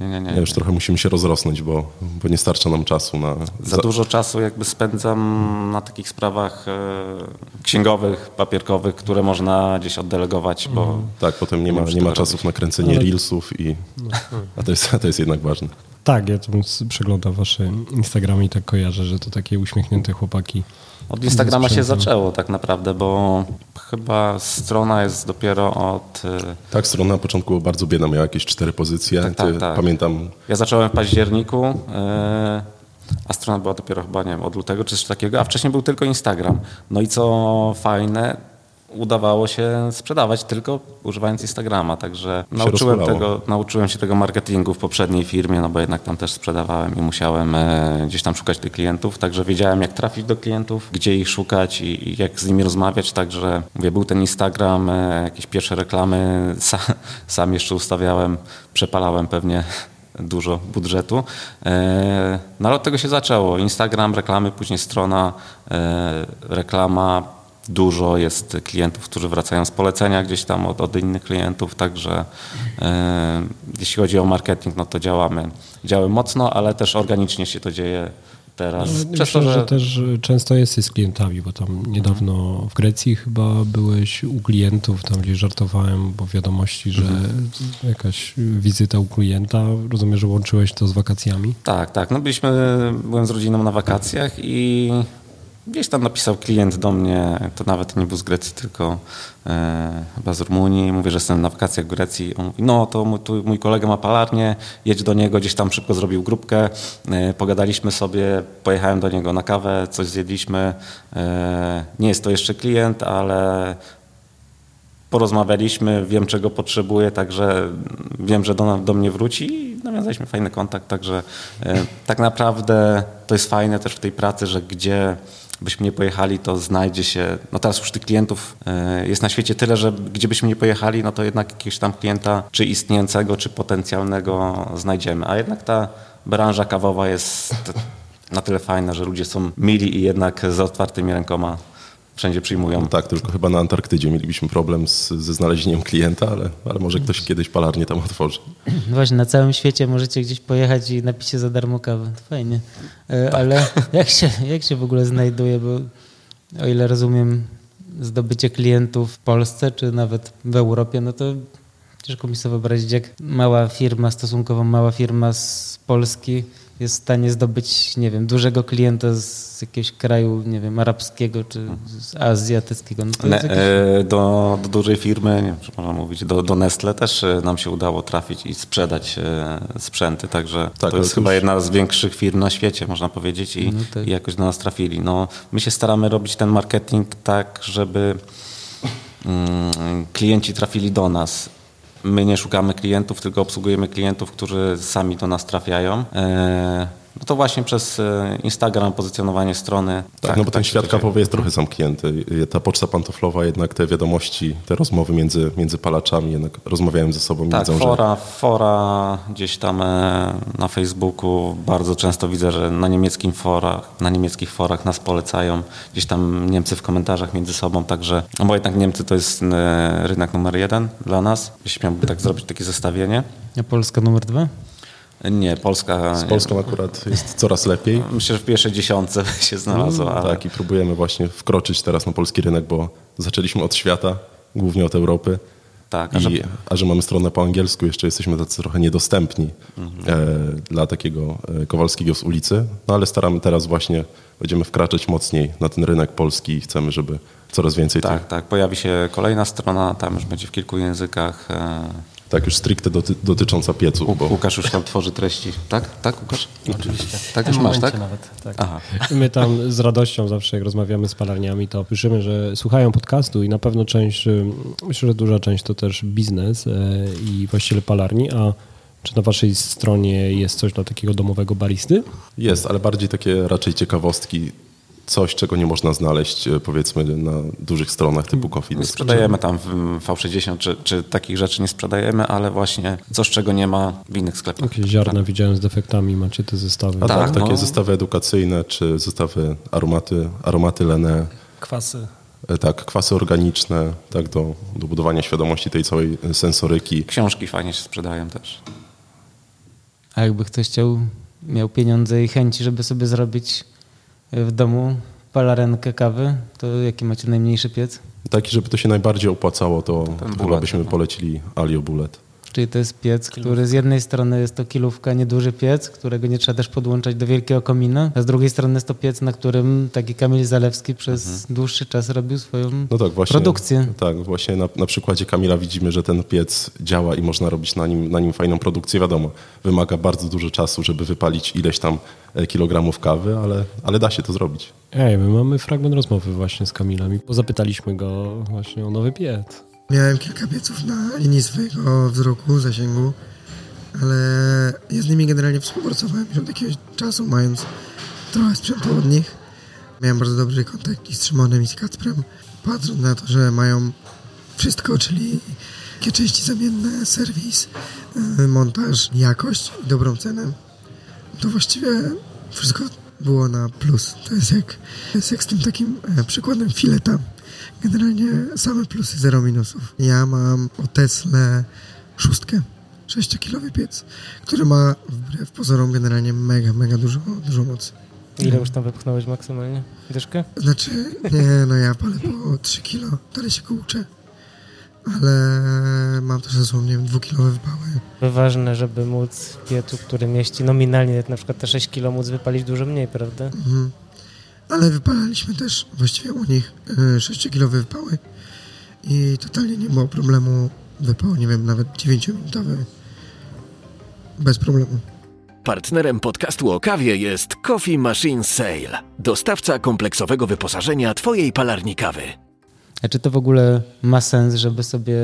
Nie, nie, nie, nie. Już trochę musimy się rozrosnąć, bo, bo nie starcza nam czasu na... Za dużo czasu jakby spędzam na takich sprawach e, księgowych, papierkowych, które można gdzieś oddelegować, bo... Mm. Tak, potem nie ma, nie ma czasów na kręcenie Ale... reelsów, i, a to jest, to jest jednak ważne. Tak, ja to przeglądam wasze Instagramy i tak kojarzę, że to takie uśmiechnięte chłopaki. Od Instagrama się zaczęło tak naprawdę, bo chyba strona jest dopiero od... Y, tak, strona na początku była bardzo biedna, miała jakieś cztery pozycje. Tak, tak, tak. Pamiętam... Ja zacząłem w październiku, y, a strona była dopiero chyba, nie wiem, od lutego czy coś takiego, a wcześniej był tylko Instagram. No i co fajne, udawało się sprzedawać tylko używając Instagrama, także nauczyłem, tego, nauczyłem się tego marketingu w poprzedniej firmie, no bo jednak tam też sprzedawałem i musiałem e, gdzieś tam szukać tych klientów, także wiedziałem jak trafić do klientów, gdzie ich szukać i, jak z nimi rozmawiać, także mówię, był ten Instagram, e, jakieś pierwsze reklamy, sam, sam jeszcze ustawiałem, przepalałem pewnie dużo budżetu. E, no ale od tego się zaczęło. Instagram, reklamy, później strona, reklama, dużo jest klientów, którzy wracają z polecenia gdzieś tam od, od innych klientów, także e, jeśli chodzi o marketing, no to działamy, działamy mocno, ale też organicznie się to dzieje teraz. No, Przez myślę, to, że... że... też często jest z klientami, bo tam niedawno w Grecji chyba byłeś u klientów, tam gdzieś żartowałem, bo wiadomości, że mhm. jakaś wizyta u klienta, rozumiem, że łączyłeś to z wakacjami? Tak, tak. No byliśmy, byłem z rodziną na wakacjach i Gdzieś tam napisał klient do mnie, to nawet nie był z Grecji, tylko e, chyba z Rumunii. Mówię, że jestem na wakacjach w Grecji. On mówi, no to mój, tu, mój kolega ma palarnię, jedź do niego, gdzieś tam szybko zrobił grupkę. E, pogadaliśmy sobie, pojechałem do niego na kawę, coś zjedliśmy. E, nie jest to jeszcze klient, ale porozmawialiśmy, wiem czego potrzebuje, także wiem, że do, do mnie wróci i nawiązaliśmy fajny kontakt, także e, tak naprawdę to jest fajne też w tej pracy, że gdzie byśmy nie pojechali, to znajdzie się, no teraz już tych klientów e, jest na świecie tyle, że gdzie byśmy nie pojechali, no to jednak jakiegoś tam klienta, czy istniejącego, czy potencjalnego znajdziemy. A jednak ta branża kawowa jest na tyle fajna, że ludzie są mili i jednak z otwartymi rękoma wszędzie przyjmują. No tak, tylko chyba na Antarktydzie mielibyśmy problem z, ze znalezieniem klienta, ale, ale może ktoś kiedyś palarnię tam otworzy. No właśnie, na całym świecie możecie gdzieś pojechać i napić się za darmo kawę. Fajnie. E, tak. Ale jak się, jak się w ogóle znajduje, bo o ile rozumiem zdobycie klientów w Polsce, czy nawet w Europie, no to ciężko mi sobie wyobrazić, jak mała firma, stosunkowo mała firma z Polski jest w stanie zdobyć, nie wiem, dużego klienta z jakiegoś kraju, nie wiem, arabskiego czy z azjatyckiego. No ne, jakieś... E, do, do, dużej firmy, nie wiem, czy można mówić, do, do Nestle też e, nam się udało trafić i sprzedać e, sprzęty, także tak, to jest chyba jedna z większych firm na świecie, można powiedzieć i, no tak. i jakoś do nas trafili. No, my się staramy robić ten marketing tak, żeby mm, klienci trafili do nas My nie szukamy klientów, tylko obsługujemy klientów, którzy sami do nas trafiają. No to właśnie przez e, Instagram, pozycjonowanie strony. Tak, tak no bo ten tak świat kawowy jest trochę zamknięty. Ta poczta pantoflowa, jednak te wiadomości, te rozmowy między, między palaczami jednak rozmawiają ze sobą. Tak, widzą, fora, że... fora gdzieś tam e, na Facebooku bardzo często widzę, że na niemieckim forach, na niemieckich forach nas polecają. Gdzieś tam Niemcy w komentarzach między sobą, także, no bo jednak Niemcy to jest e, rynek numer jeden dla nas. Jeśli miałbym tak zrobić takie zestawienie. A Polska numer dwa? Nie, Polska. Z Polską akurat jest coraz lepiej. Myślę, że w pierwszej dziesiątce się znalazła. Mm, ale... Tak, i próbujemy właśnie wkroczyć teraz na polski rynek, bo zaczęliśmy od świata, głównie od Europy. Tak, a, a że- a że mamy stronę po angielsku, jeszcze jesteśmy tacy trochę niedostępni Mhm. e, dla takiego e, Kowalskiego z ulicy. No ale staramy teraz właśnie, będziemy wkraczać mocniej na ten rynek polski i chcemy, żeby coraz więcej tych Tak, tak. Pojawi się kolejna strona, tam już będzie w kilku językach. e, Tak, już stricte doty, dotycząca pieców, U- bo Łukasz już tam tworzy treści. Tak? Tak, Łukasz? Oczywiście. Tak W już masz, tak? Nawet, tak. Aha. My tam z radością zawsze, jak rozmawiamy z palarniami, to piszemy, że słuchają podcastu i na pewno część, y, myślę, że duża część to też biznes e, i właściciele palarni, a czy na waszej stronie jest coś dla takiego domowego baristy? jest, ale bardziej takie raczej ciekawostki, coś, czego nie można znaleźć e, powiedzmy na dużych stronach typu Coffee. Nie sprzedajemy tam w V60, czy, czy takich rzeczy nie sprzedajemy, ale właśnie coś, czego nie ma w innych sklepach. Jakieś ziarna widziałem z defektami, macie te zestawy. A tak, Tak, takie no. zestawy edukacyjne, czy zestawy aromaty, aromaty Lene, Kwasy. e, tak, kwasy organiczne, tak, do, do budowania świadomości tej całej e, sensoryki. Książki fajnie się sprzedają też. A jakby ktoś chciał, miał pieniądze i chęci, żeby sobie zrobić w domu palarenkę kawy, to jaki macie najmniejszy piec? Taki, żeby to się najbardziej opłacało, to chyba bullet, byśmy no. polecili Alio Bullet. Czyli to jest piec, który z jednej strony jest to kilówka, nieduży piec, którego nie trzeba też podłączać do wielkiego komina, a z drugiej strony jest to piec, na którym taki Kamil Zalewski przez dłuższy czas robił swoją No tak, właśnie. produkcję. Tak, właśnie na, na przykładzie Kamila widzimy, że ten piec działa i można robić na nim, na nim fajną produkcję. Wiadomo, wymaga bardzo dużo czasu, żeby wypalić ileś tam e, kilogramów kawy, ale, ale da się to zrobić. Ej, my mamy fragment rozmowy właśnie z Kamilem, bo zapytaliśmy go właśnie o nowy piec. Miałem kilka pieców na linii swojego wzroku, zasięgu, ale ja z nimi generalnie współpracowałem już od jakiegoś czasu, mając trochę sprzętu od nich. Miałem bardzo dobry kontakt z Szymonem i z Kacprem. Patrząc na to, że mają wszystko, czyli takie części zamienne, serwis, yy, montaż, jakość i dobrą cenę, to właściwie wszystko było na plus. To jest jak, jest jak z tym takim e, przykładem fileta. Generalnie same plusy, zero minusów. Ja mam o Tesla szóstkę, 6-kilowy piec, który ma wbrew pozorom generalnie mega, mega dużo, dużo mocy. Ile już tam wepchnąłeś maksymalnie? Dyszkę? Znaczy, nie, no ja palę po 3 kilo, dalej się go uczę, ale mam też ze sobą, nie wiem, dwukilowe wypały. Ważne, żeby móc w piecu, który mieści nominalnie na przykład te 6 kilo, móc wypalić dużo mniej, prawda? Mhm. Ale wypalaliśmy też właściwie u nich 6-kilowe wypały i totalnie nie było problemu wypał, nie wiem, nawet 9-minutowy. Bez problemu. Partnerem podcastu o kawie jest Coffee Machine Sale, dostawca kompleksowego wyposażenia Twojej palarni kawy. A czy to w ogóle ma sens, żeby sobie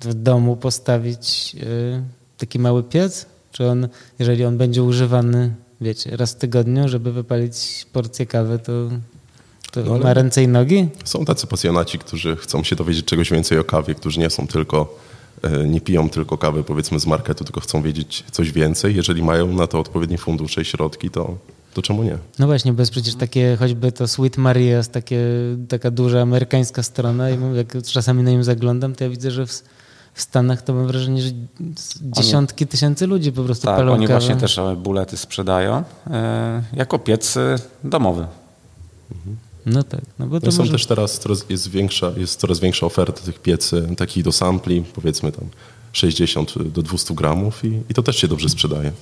w domu postawić y, taki mały piec? Czy on, jeżeli on będzie używany, wiecie, raz w tygodniu, żeby wypalić porcję kawy, to, to No ma ręce i nogi? Są tacy pasjonaci, którzy chcą się dowiedzieć czegoś więcej o kawie, którzy nie są tylko, e, nie piją tylko kawy powiedzmy z marketu, tylko chcą wiedzieć coś więcej. Jeżeli mają na to odpowiednie fundusze i środki, to, to czemu nie? No właśnie, bo jest przecież takie, choćby to Sweet Maria's, takie, taka duża amerykańska strona i jak czasami na nim zaglądam, to ja widzę, że w, w Stanach to mam wrażenie, że dziesiątki tysięcy ludzi po prostu Tak, palą oni kawę. właśnie też e, bulety sprzedają e, jako piec e, domowy. No tak, no bo to No są może... też teraz coraz, jest, większa, jest coraz większa oferta tych piecy, takich do sampli, powiedzmy tam 60 do 200 gramów i, i to też się dobrze sprzedaje.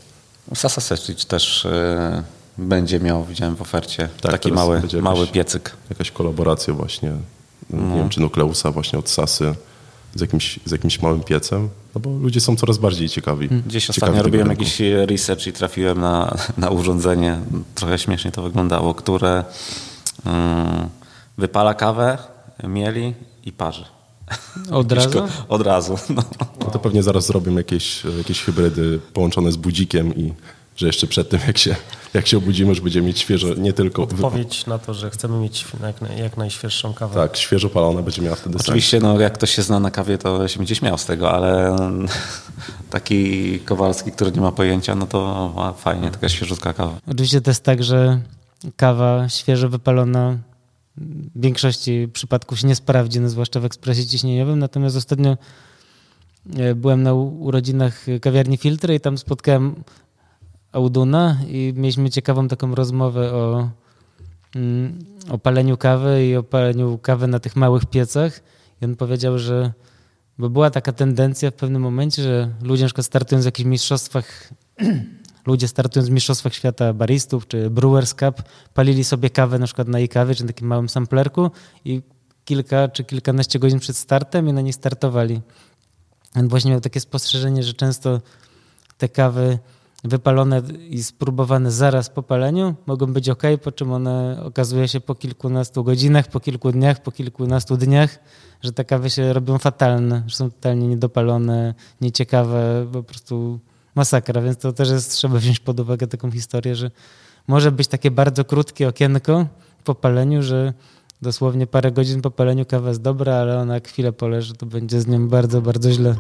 Sasa Sestic też e, będzie miał, widziałem w ofercie, Tak, taki mały, będzie mały jakaś- piecyk. Jakaś kolaboracja właśnie, No. nie wiem, czy nukleusa właśnie od Sasy z jakimś, z jakimś małym piecem, no bo ludzie są coraz bardziej ciekawi. Gdzieś ciekawi ostatnio robiłem rynku. jakiś research i trafiłem na, na urządzenie, trochę śmiesznie to wyglądało, które mm, wypala kawę, mieli i parzy. Od razu? Od razu. No. No to pewnie zaraz zrobią jakieś, jakieś hybrydy połączone z budzikiem i że jeszcze przed tym, jak się, jak się obudzimy, już będziemy mieć świeżo, nie tylko... Odpowiedź na to, że chcemy mieć jak, jak najświeższą kawę. Tak, świeżo palona będzie miała wtedy sens. Oczywiście, no, jak ktoś się zna na kawie, to się będzie śmiał z tego, ale taki Kowalski, który nie ma pojęcia, no to a, fajnie, taka świeżutka kawa. Oczywiście to jest tak, że kawa świeżo wypalona w większości przypadków się nie sprawdzi, no zwłaszcza w ekspresie ciśnieniowym. Natomiast ostatnio e, byłem na urodzinach kawiarni Filtry i tam spotkałem Auduna i mieliśmy ciekawą taką rozmowę o, mm, o paleniu kawy i o paleniu kawy na tych małych piecach. I on powiedział, że bo była taka tendencja w pewnym momencie, że ludzie na przykład startując w jakichś mistrzostwach, ludzie startując w mistrzostwach świata baristów czy Brewers Cup, palili sobie kawę na przykład na e-kawie czy na takim małym samplerku i kilka czy kilkanaście godzin przed startem i na niej startowali. On właśnie miał takie spostrzeżenie, że często te kawy wypalone i spróbowane zaraz po paleniu mogą być ok, po czym one okazuje się po kilkunastu godzinach, po kilku dniach, po kilkunastu dniach, że te kawy się robią fatalne, że są totalnie niedopalone, nieciekawe, po prostu masakra, więc to też jest, trzeba wziąć pod uwagę taką historię, że może być takie bardzo krótkie okienko po paleniu, że dosłownie parę godzin po paleniu kawa jest dobra, ale ona chwilę poleży, to będzie z nią bardzo, bardzo źle.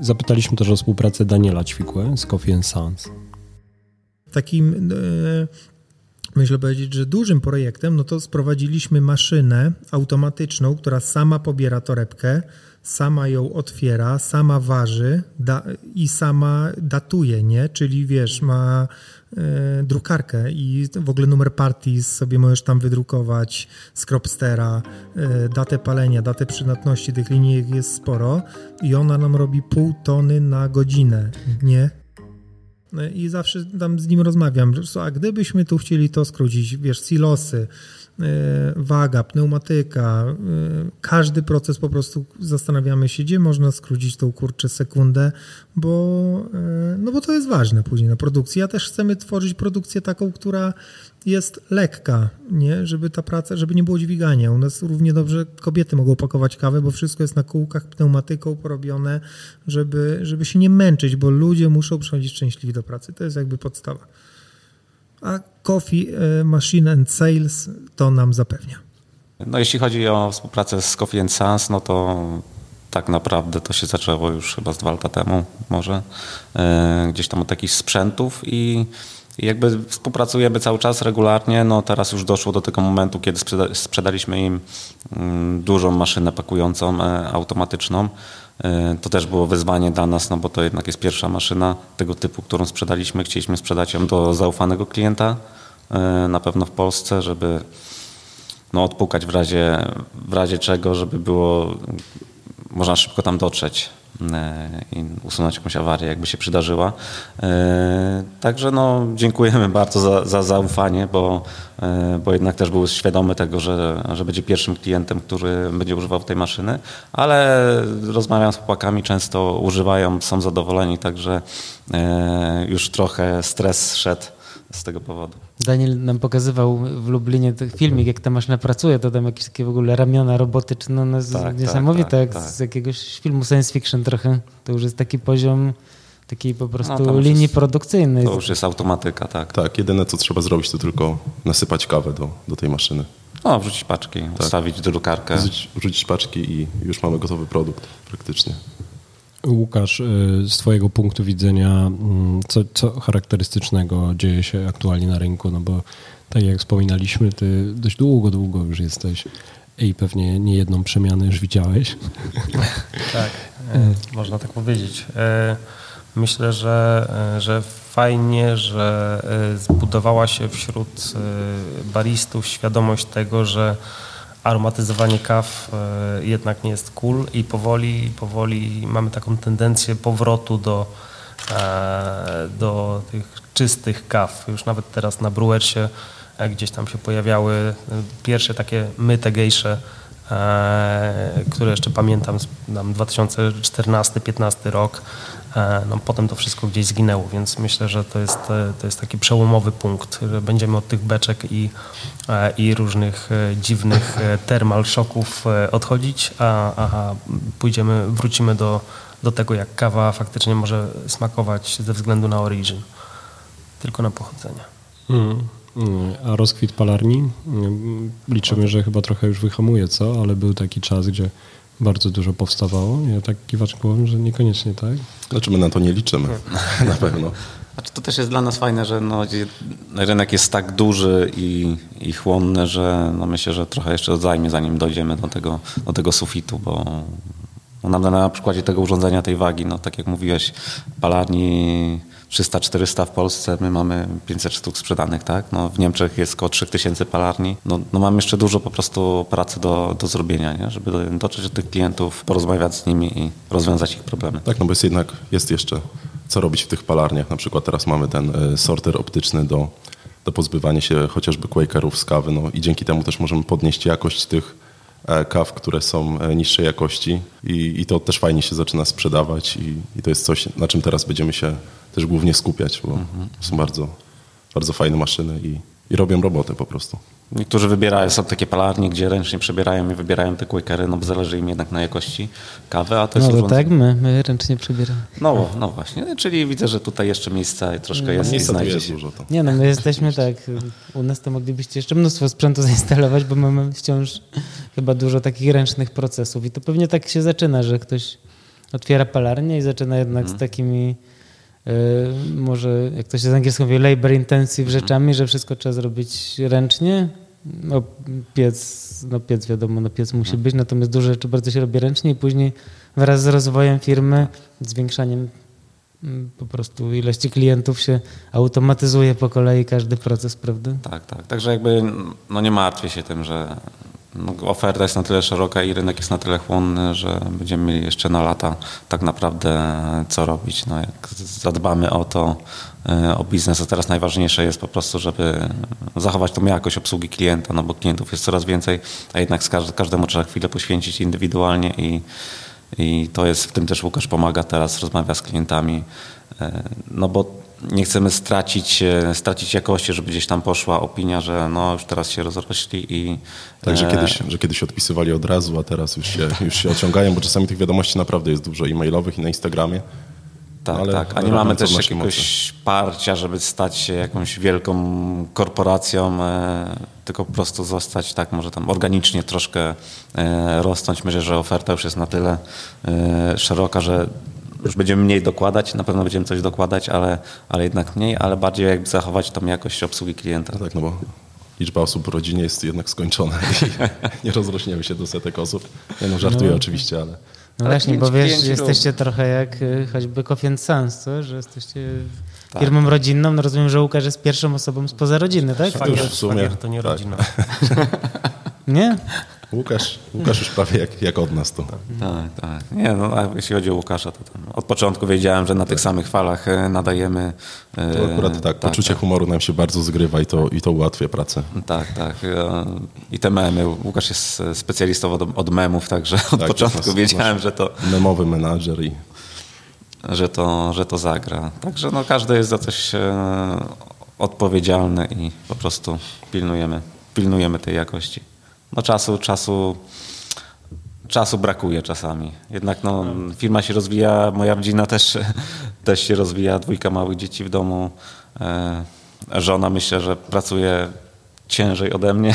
Zapytaliśmy też o współpracę Daniela Ćwikłę z Coffee Sons. Takim, e, myślę powiedzieć, że dużym projektem, no to sprowadziliśmy maszynę automatyczną, która sama pobiera torebkę, sama ją otwiera, sama waży da, i sama datuje, nie? Czyli wiesz, ma e, drukarkę i w ogóle numer partii sobie możesz tam wydrukować z Cropstera, e, datę palenia, datę przydatności, tych linijek jest sporo i ona nam robi pół tony na godzinę, nie? E, I zawsze tam z nim rozmawiam, a gdybyśmy tu chcieli to skrócić, wiesz, silosy, waga, pneumatyka, e, każdy proces po prostu zastanawiamy się, gdzie można skrócić tą kurczę sekundę, bo, e, no bo to jest ważne później na produkcji. Ja też chcemy tworzyć produkcję taką, która jest lekka, nie? żeby ta praca, żeby nie było dźwigania. U nas równie dobrze kobiety mogą pakować kawę, bo wszystko jest na kółkach pneumatyką porobione, żeby, żeby się nie męczyć, bo ludzie muszą przychodzić szczęśliwi do pracy. To jest jakby podstawa a Coffee e, Machine and Sales to nam zapewnia. No jeśli chodzi o współpracę z Coffee and Sons, no to tak naprawdę to się zaczęło już chyba z dwa lata temu może, e, gdzieś tam od jakichś sprzętów i jakby współpracujemy cały czas regularnie. No teraz już doszło do tego momentu, kiedy sprzeda sprzedaliśmy im mm, dużą maszynę pakującą e, automatyczną. E, to też było wyzwanie dla nas, no bo to jednak jest pierwsza maszyna tego typu, którą sprzedaliśmy. Chcieliśmy sprzedać ją do zaufanego klienta, e, na pewno w Polsce, żeby no, odpukać w razie, w razie czego, żeby było można szybko tam dotrzeć. E, i usunąć jakąś awarię, jakby się przydarzyła. E, także no, dziękujemy bardzo za, za zaufanie, bo, e, bo jednak też był świadomy tego, że, że będzie pierwszym klientem, który będzie używał tej maszyny, ale rozmawiam z chłopakami, często używają, są zadowoleni, także już trochę stres szedł z tego powodu. Daniel nam pokazywał w Lublinie filmik, jak ta maszyna pracuje, to tam jakieś takie w ogóle ramiona robotyczne, no, no tak, niesamowite, tak, tak, jak z jakiegoś filmu science fiction trochę. To już jest taki poziom takiej po prostu no, linii jest, produkcyjnej. To już jest automatyka, tak. Tak, jedyne co trzeba zrobić to tylko nasypać kawę do, do tej maszyny. No, wrzucić paczki, tak. wstawić drukarkę. Wrzucić, wrzucić paczki i już mamy gotowy produkt praktycznie. Łukasz, y, z Twojego punktu widzenia, mm, co, co charakterystycznego dzieje się aktualnie na rynku? No bo tak jak wspominaliśmy, Ty dość długo, długo już jesteś i pewnie nie jedną przemianę już widziałeś. Tak, e, można tak powiedzieć. E, myślę, że, e, że fajnie, że zbudowała się wśród baristów świadomość tego, że aromatyzowanie kaw e, jednak nie jest cool i powoli, powoli mamy taką tendencję powrotu do, e, do tych czystych kaw. Już nawet teraz na brewersie e, gdzieś tam się pojawiały pierwsze takie myte gejsze, które jeszcze pamiętam, 2014-15 rok, no, potem to wszystko gdzieś zginęło, więc myślę, że to jest, e, to jest taki przełomowy punkt, że będziemy od tych beczek i, e, i różnych dziwnych termal szoków odchodzić, a, a pójdziemy, wrócimy do, do tego, jak kawa faktycznie może smakować ze względu na origin, tylko na pochodzenie. Mm. mm. A rozkwit palarni? Mm, liczymy, że chyba trochę już wyhamuje, co? Ale był taki czas, gdzie bardzo dużo powstawało. Ja tak kiwaczek powiem, że niekoniecznie tak. Znaczy my na to nie liczymy, na pewno. Znaczy to też jest dla nas fajne, że no, rynek jest tak duży i, i chłonny, że no myślę, że trochę jeszcze zajmie, zanim dojdziemy do tego, do tego sufitu, bo no, na, na przykładzie tego urządzenia, tej wagi, no tak jak mówiłeś, palarni 300-400 w Polsce, my mamy 500 sztuk sprzedanych, tak? No, w Niemczech jest około 3000 palarni. No, no mam jeszcze dużo po prostu pracy do, do zrobienia, nie? żeby dotrzeć do tych klientów, porozmawiać z nimi i rozwiązać ich problemy. Tak, no bo jest jednak, jest jeszcze co robić w tych palarniach. Na przykład teraz mamy ten e, sorter optyczny do, do pozbywania się chociażby Quakerów z kawy, no i dzięki temu też możemy podnieść jakość tych kaw, które są e, niższej jakości i, i to też fajnie się zaczyna sprzedawać i, i, to jest coś, na czym teraz będziemy się też głównie skupiać, bo mhm. są bardzo, bardzo fajne maszyny i, i robią robotę po prostu. Niektórzy wybierają, są takie palarnie, gdzie ręcznie przebierają i wybierają te quakery, no bo zależy im jednak na jakości kawy, a to jest... No to tak, my, my ręcznie przebieramy. No, no właśnie, czyli widzę, że tutaj jeszcze miejsca troszkę no, jest miejsca i znajdzie jest dużo. To. Nie no, my jesteśmy tak, u nas to moglibyście jeszcze mnóstwo sprzętu zainstalować, bo mamy wciąż chyba dużo takich ręcznych procesów i to pewnie tak się zaczyna, że ktoś otwiera palarnię i zaczyna jednak hmm. z mhm. takimi może, jak to się z angielskiego mówi, labor intensive mhm. rzeczami, że wszystko trzeba zrobić ręcznie. No, piec, no piec wiadomo, no piec musi mhm. być, natomiast duże rzeczy bardzo się robi ręcznie i później wraz z rozwojem firmy, zwiększaniem mm, po prostu ilości klientów się automatyzuje po kolei każdy proces, prawda? Tak, tak. Także jakby no nie martwię się tym, że no, oferta jest na tyle szeroka i rynek jest na tyle chłonny, że będziemy mieli jeszcze na lata tak naprawdę co robić. No, jak zadbamy o to, e, o biznes, a teraz najważniejsze jest po prostu, żeby zachować tą jakość obsługi klienta, no bo klientów jest coraz więcej, a jednak każdemu trzeba chwilę poświęcić indywidualnie i, i to jest, w tym też Łukasz pomaga teraz, rozmawia z klientami, e, no bo nie chcemy stracić, e, stracić jakości, żeby gdzieś tam poszła opinia, że no już teraz się rozrośli i... Tak, że e, kiedyś, że kiedyś odpisywali od razu, a teraz już się, już się ociągają, bo czasami tych wiadomości naprawdę jest dużo e-mailowych i na Instagramie. Tak, ale, tak. A nie mamy też jakiegoś mocy. parcia, żeby stać się jakąś wielką korporacją, e, tylko po prostu zostać tak, może tam organicznie troszkę e, rosnąć. Myślę, że oferta już jest na tyle e, szeroka, że już będziemy mniej dokładać, na pewno będziemy coś dokładać, ale, ale jednak mniej, ale bardziej jakby zachować tą jakość obsługi klienta. No tak, no bo liczba osób w rodzinie jest jednak skończona i nie rozrośniemy się do setek osób. Ja no żartuję no, oczywiście, ale... No właśnie, bo wiesz, jesteście trochę jak y, choćby Coffee Sans, co? że jesteście tak. firmą rodzinną. No rozumiem, że Łukasz jest pierwszą osobą spoza rodziny, tak? Szwagier, w sumie, to nie tak. rodzina. nie? Łukasz, Łukasz już prawie jak, jak od nas tu. Tak, tak. Nie, no, a jeśli chodzi o Łukasza, to tam od początku wiedziałem, że na tych samych falach e, nadajemy. E, to akurat tak, tak poczucie tak. humoru nam się bardzo zgrywa i to, i to ułatwia pracę. Tak, tak. E, I te memy. Łukasz jest specjalistą od, od memów, także od tak, początku nas, wiedziałem, że to... Memowy menadżer i... Że to, że to zagra. Także no, każdy jest za coś odpowiedzialny i po prostu pilnujemy, pilnujemy tej jakości no czasu, czasu, czasu brakuje czasami. Jednak no, firma się rozwija, moja rodzina też, też się rozwija, dwójka małych dzieci w domu. E, żona myślę, że pracuje ciężej ode mnie,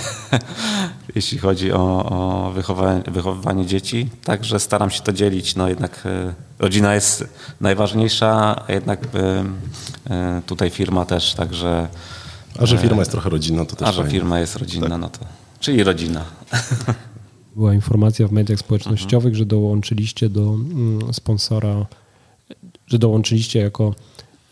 jeśli chodzi o, o wychowanie, wychowywanie dzieci. Także staram się to dzielić. No jednak e, rodzina jest najważniejsza, a jednak e, tutaj firma też, także... A że firma jest trochę rodzinna, to też A że fajnie. firma jest rodzinna, tak. no to Czyli rodzina. Była informacja w mediach społecznościowych, że dołączyliście do mm, sponsora, że dołączyliście jako,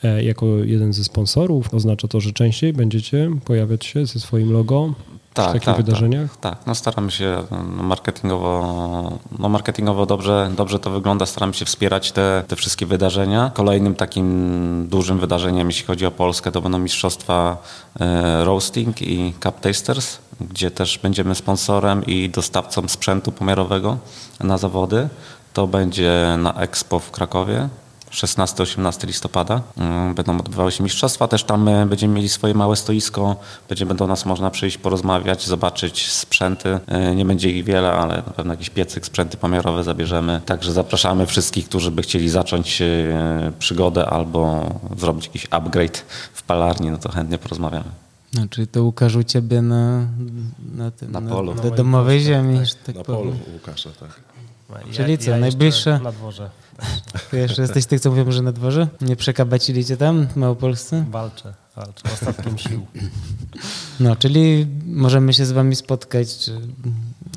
e, jako jeden ze sponsorów. Oznacza to, że częściej będziecie pojawiać się ze swoim logo tak, takich tak, wydarzeniach? Tak, tak, no staramy się no, marketingowo, no marketingowo dobrze, dobrze to wygląda, staramy się wspierać te, te wszystkie wydarzenia. Kolejnym takim dużym wydarzeniem, jeśli chodzi o Polskę, to będą mistrzostwa e, roasting i cup tasters, gdzie też będziemy sponsorem i dostawcą sprzętu pomiarowego na zawody. To będzie na Expo w Krakowie 16-18 listopada mm, będą odbywały się mistrzostwa. Też tam e, będziemy mieli swoje małe stoisko, będzie do nas można przyjść, porozmawiać, zobaczyć sprzęty. E, nie będzie ich wiele, ale na pewno jakiś piecyk, sprzęty pomiarowe zabierzemy. Także zapraszamy wszystkich, którzy by chcieli zacząć e, przygodę albo zrobić jakiś upgrade w palarni, no to chętnie porozmawiamy. Czyli to Łukasz u ciebie na, na, tym, na polu. Na, domowej ziemi. Tak, tak na powiem. polu Łukasza, tak. Czyli ja, co, ja najbliższe... Na dworze. Ty jeszcze jesteś tych, co mówią, że na dworze? Nie przekabacili cię tam w Małopolsce? Walczę, walczę ostatkiem sił. No, czyli możemy się z wami spotkać, czy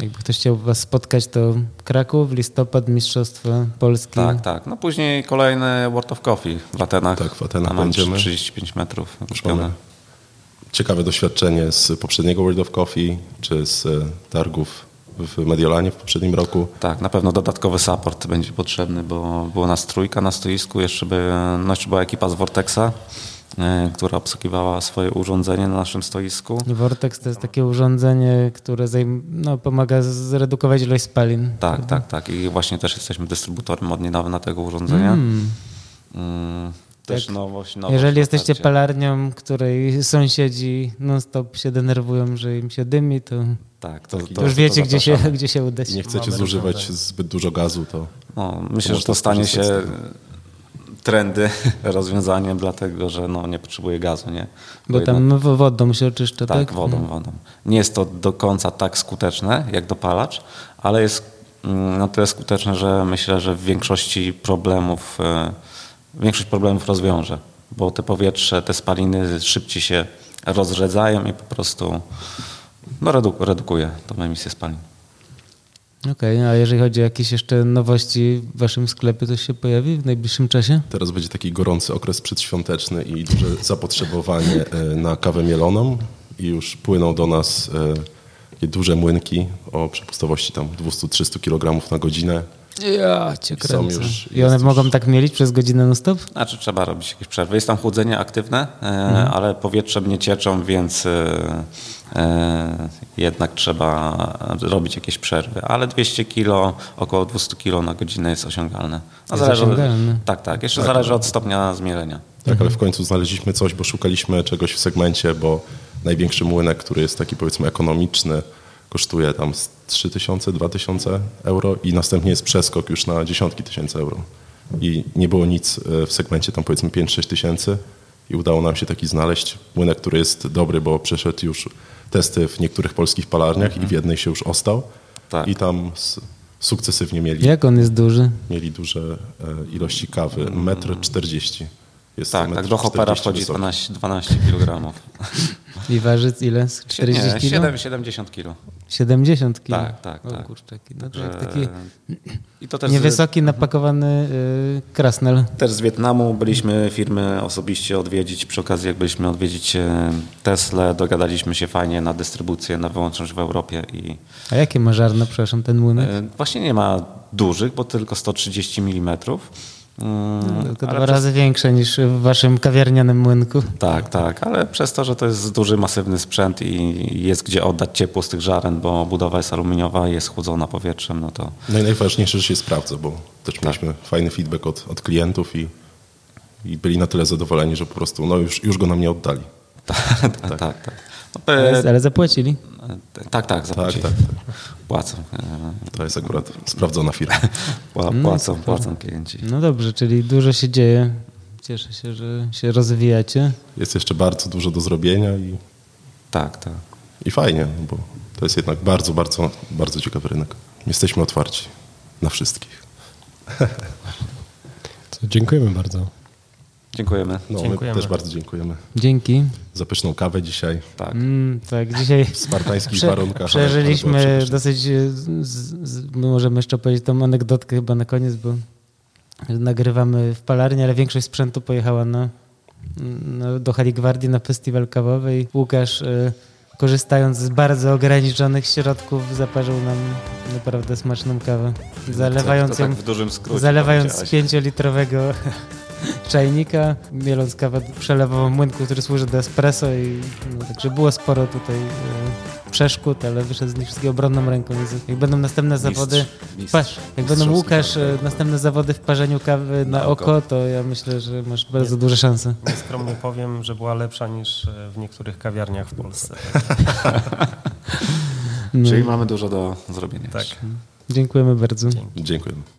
jakby ktoś chciał was spotkać, to Kraków, listopad, Mistrzostwa Polski. Tak, tak. No później kolejny World of Coffee w Atenach. Tak, w Atenach będziemy. 35 metrów. Ciekawe doświadczenie z poprzedniego World of Coffee, czy z e, targów w Mediolanie w poprzednim roku. Tak, na pewno dodatkowy support będzie potrzebny, bo było nas trójka na stoisku, jeszcze, by, no jeszcze była ekipa z Vortexa, e, która obsługiwała swoje urządzenie na naszym stoisku. Vortex to jest takie urządzenie, które zajm- no, pomaga zredukować ilość spalin. Tak, tak, tak. I właśnie też jesteśmy dystrybutorem od niedawna tego urządzenia. Mm, też Tak. nowość, nowość. Jeżeli jesteście palarnią, której sąsiedzi non-stop się denerwują, że im się dymi, to, Tak, to, to już wiecie, gdzie się, gdzie się udać. Nie chcecie zużywać zbyt dużo gazu, to No, myślę, że to stanie się trendy, rozwiązaniem, dlatego że no, nie potrzebuje gazu, nie? Bo jednak- tam w- wodą się oczyszcza, tak? Tak, wodą, wodą. Nie jest to do końca tak skuteczne jak dopalacz, ale jest mm, na tyle skuteczne, że myślę, że w większości problemów, e, większość problemów rozwiąże, bo te powietrze, te spaliny szybciej się rozrzedzają i po prostu no, redu- redukuje tą emisję spalin. Okej, a jeżeli chodzi o jakieś jeszcze nowości w waszym sklepie, to się pojawi w najbliższym czasie? teraz będzie taki gorący okres przedświąteczny i duże zapotrzebowanie e, na kawę mieloną i już płyną do nas e, takie duże młynki o przepustowości tam 200-300 kg na godzinę. Ja cię Są kręcę. już- I one jest mogą już- tak mielić przez godzinę non stop? Znaczy trzeba robić jakieś przerwy. Jest tam chłodzenie aktywne, e, Mhm. ale powietrzem nie cieczą, więc e, e, jednak trzeba robić jakieś przerwy. Ale 200 kilo, około 200 kilo na godzinę jest osiągalne. No, Jest zależy osiągalne. Tak, tak. Jeszcze zależy od stopnia zmielenia. Tak, ale w końcu znaleźliśmy coś, bo szukaliśmy czegoś w segmencie, bo największy młynek, który jest taki powiedzmy ekonomiczny, kosztuje tam z 3000, 2000 euro i następnie jest przeskok już na dziesiątki tysięcy euro. I nie było nic e, w segmencie tam powiedzmy 5-6 tysięcy i udało nam się taki znaleźć młynek, który jest dobry, bo przeszedł już testy w niektórych polskich palarniach i w jednej się już ostał Tak. i tam sukcesywnie mieli, Jak on jest duży? mieli duże e, ilości kawy, 1,40 m. Jest Tak, tak. Do hopera 1,40 wchodzi wysoki. 12, 12 kg. I waży ile? Z 40 Nie, kilo? 7, 70 kg. 70 kilo? Tak, tak, O tak. kurczaki. No to Że- jak taki I to też z, niewysoki, napakowany y, krasnel. też z Wietnamu byliśmy firmy osobiście odwiedzić. Przy okazji, jak byliśmy odwiedzić e, Tesla, dogadaliśmy się fajnie na dystrybucję, na wyłączność w Europie i A jakie ma żarno, przepraszam, ten młynek? e, właśnie nie ma dużych, bo tylko 130 mm. Mm, Tylko ale dwa przez- razy większe niż w waszym kawiarnianym młynku. Tak, tak, ale przez to, że to jest duży, masywny sprzęt i jest gdzie oddać ciepło z tych żaren, bo budowa jest aluminiowa i jest chłodzona powietrzem, no to No i najważniejsze, że się sprawdza, bo też Tak. mieliśmy fajny feedback od, od klientów i, i byli na tyle zadowoleni, że po prostu no już, już go nam nie oddali. tak, tak. tak, tak. No, Ale, ale zapłacili. tak, tak, Tak, zapłacili. tak, tak. Płacą, e, To jest akurat sprawdzona firma. pła- płacą, płacą klienci. No dobrze, czyli dużo się dzieje. Cieszę się, że się rozwijacie. Jest jeszcze bardzo dużo do zrobienia i, Tak, tak. i fajnie, no bo to jest jednak bardzo, bardzo, bardzo ciekawy rynek. Jesteśmy otwarci na wszystkich. Dziękujemy bardzo. Dziękujemy. No, Dziękujemy. my też bardzo dziękujemy Dzięki. za pyszną kawę dzisiaj Tak. Mm, tak, dzisiaj w spartańskich prze, warunkach. przeżyliśmy dosyć, e, z, z, my możemy jeszcze powiedzieć tą anegdotkę chyba na koniec, bo nagrywamy w palarni, ale większość sprzętu pojechała na, na, do Hali Gwardii na festiwal kawowy i Łukasz e, korzystając z bardzo ograniczonych środków zaparzył nam naprawdę smaczną kawę. Zalewając to ją tak w dużym skrócie Zalewając z pięciolitrowego czajnika, mieląc kawę przelewową młynku, który służy do espresso i no, także było sporo tutaj e, przeszkód, ale wyszedł z nich wszystkie obronną ręką. Jak będą następne zawody, mistrz. patrz, jak będą Łukasz, e, następne zawody w parzeniu kawy na, Na oko, oko. to ja myślę, że masz bardzo duże szanse. Nieskromnie powiem, że była lepsza niż e, w niektórych kawiarniach w Polsce. No, Czyli mamy dużo do zrobienia. Tak. dziękujemy bardzo. Dziękujemy.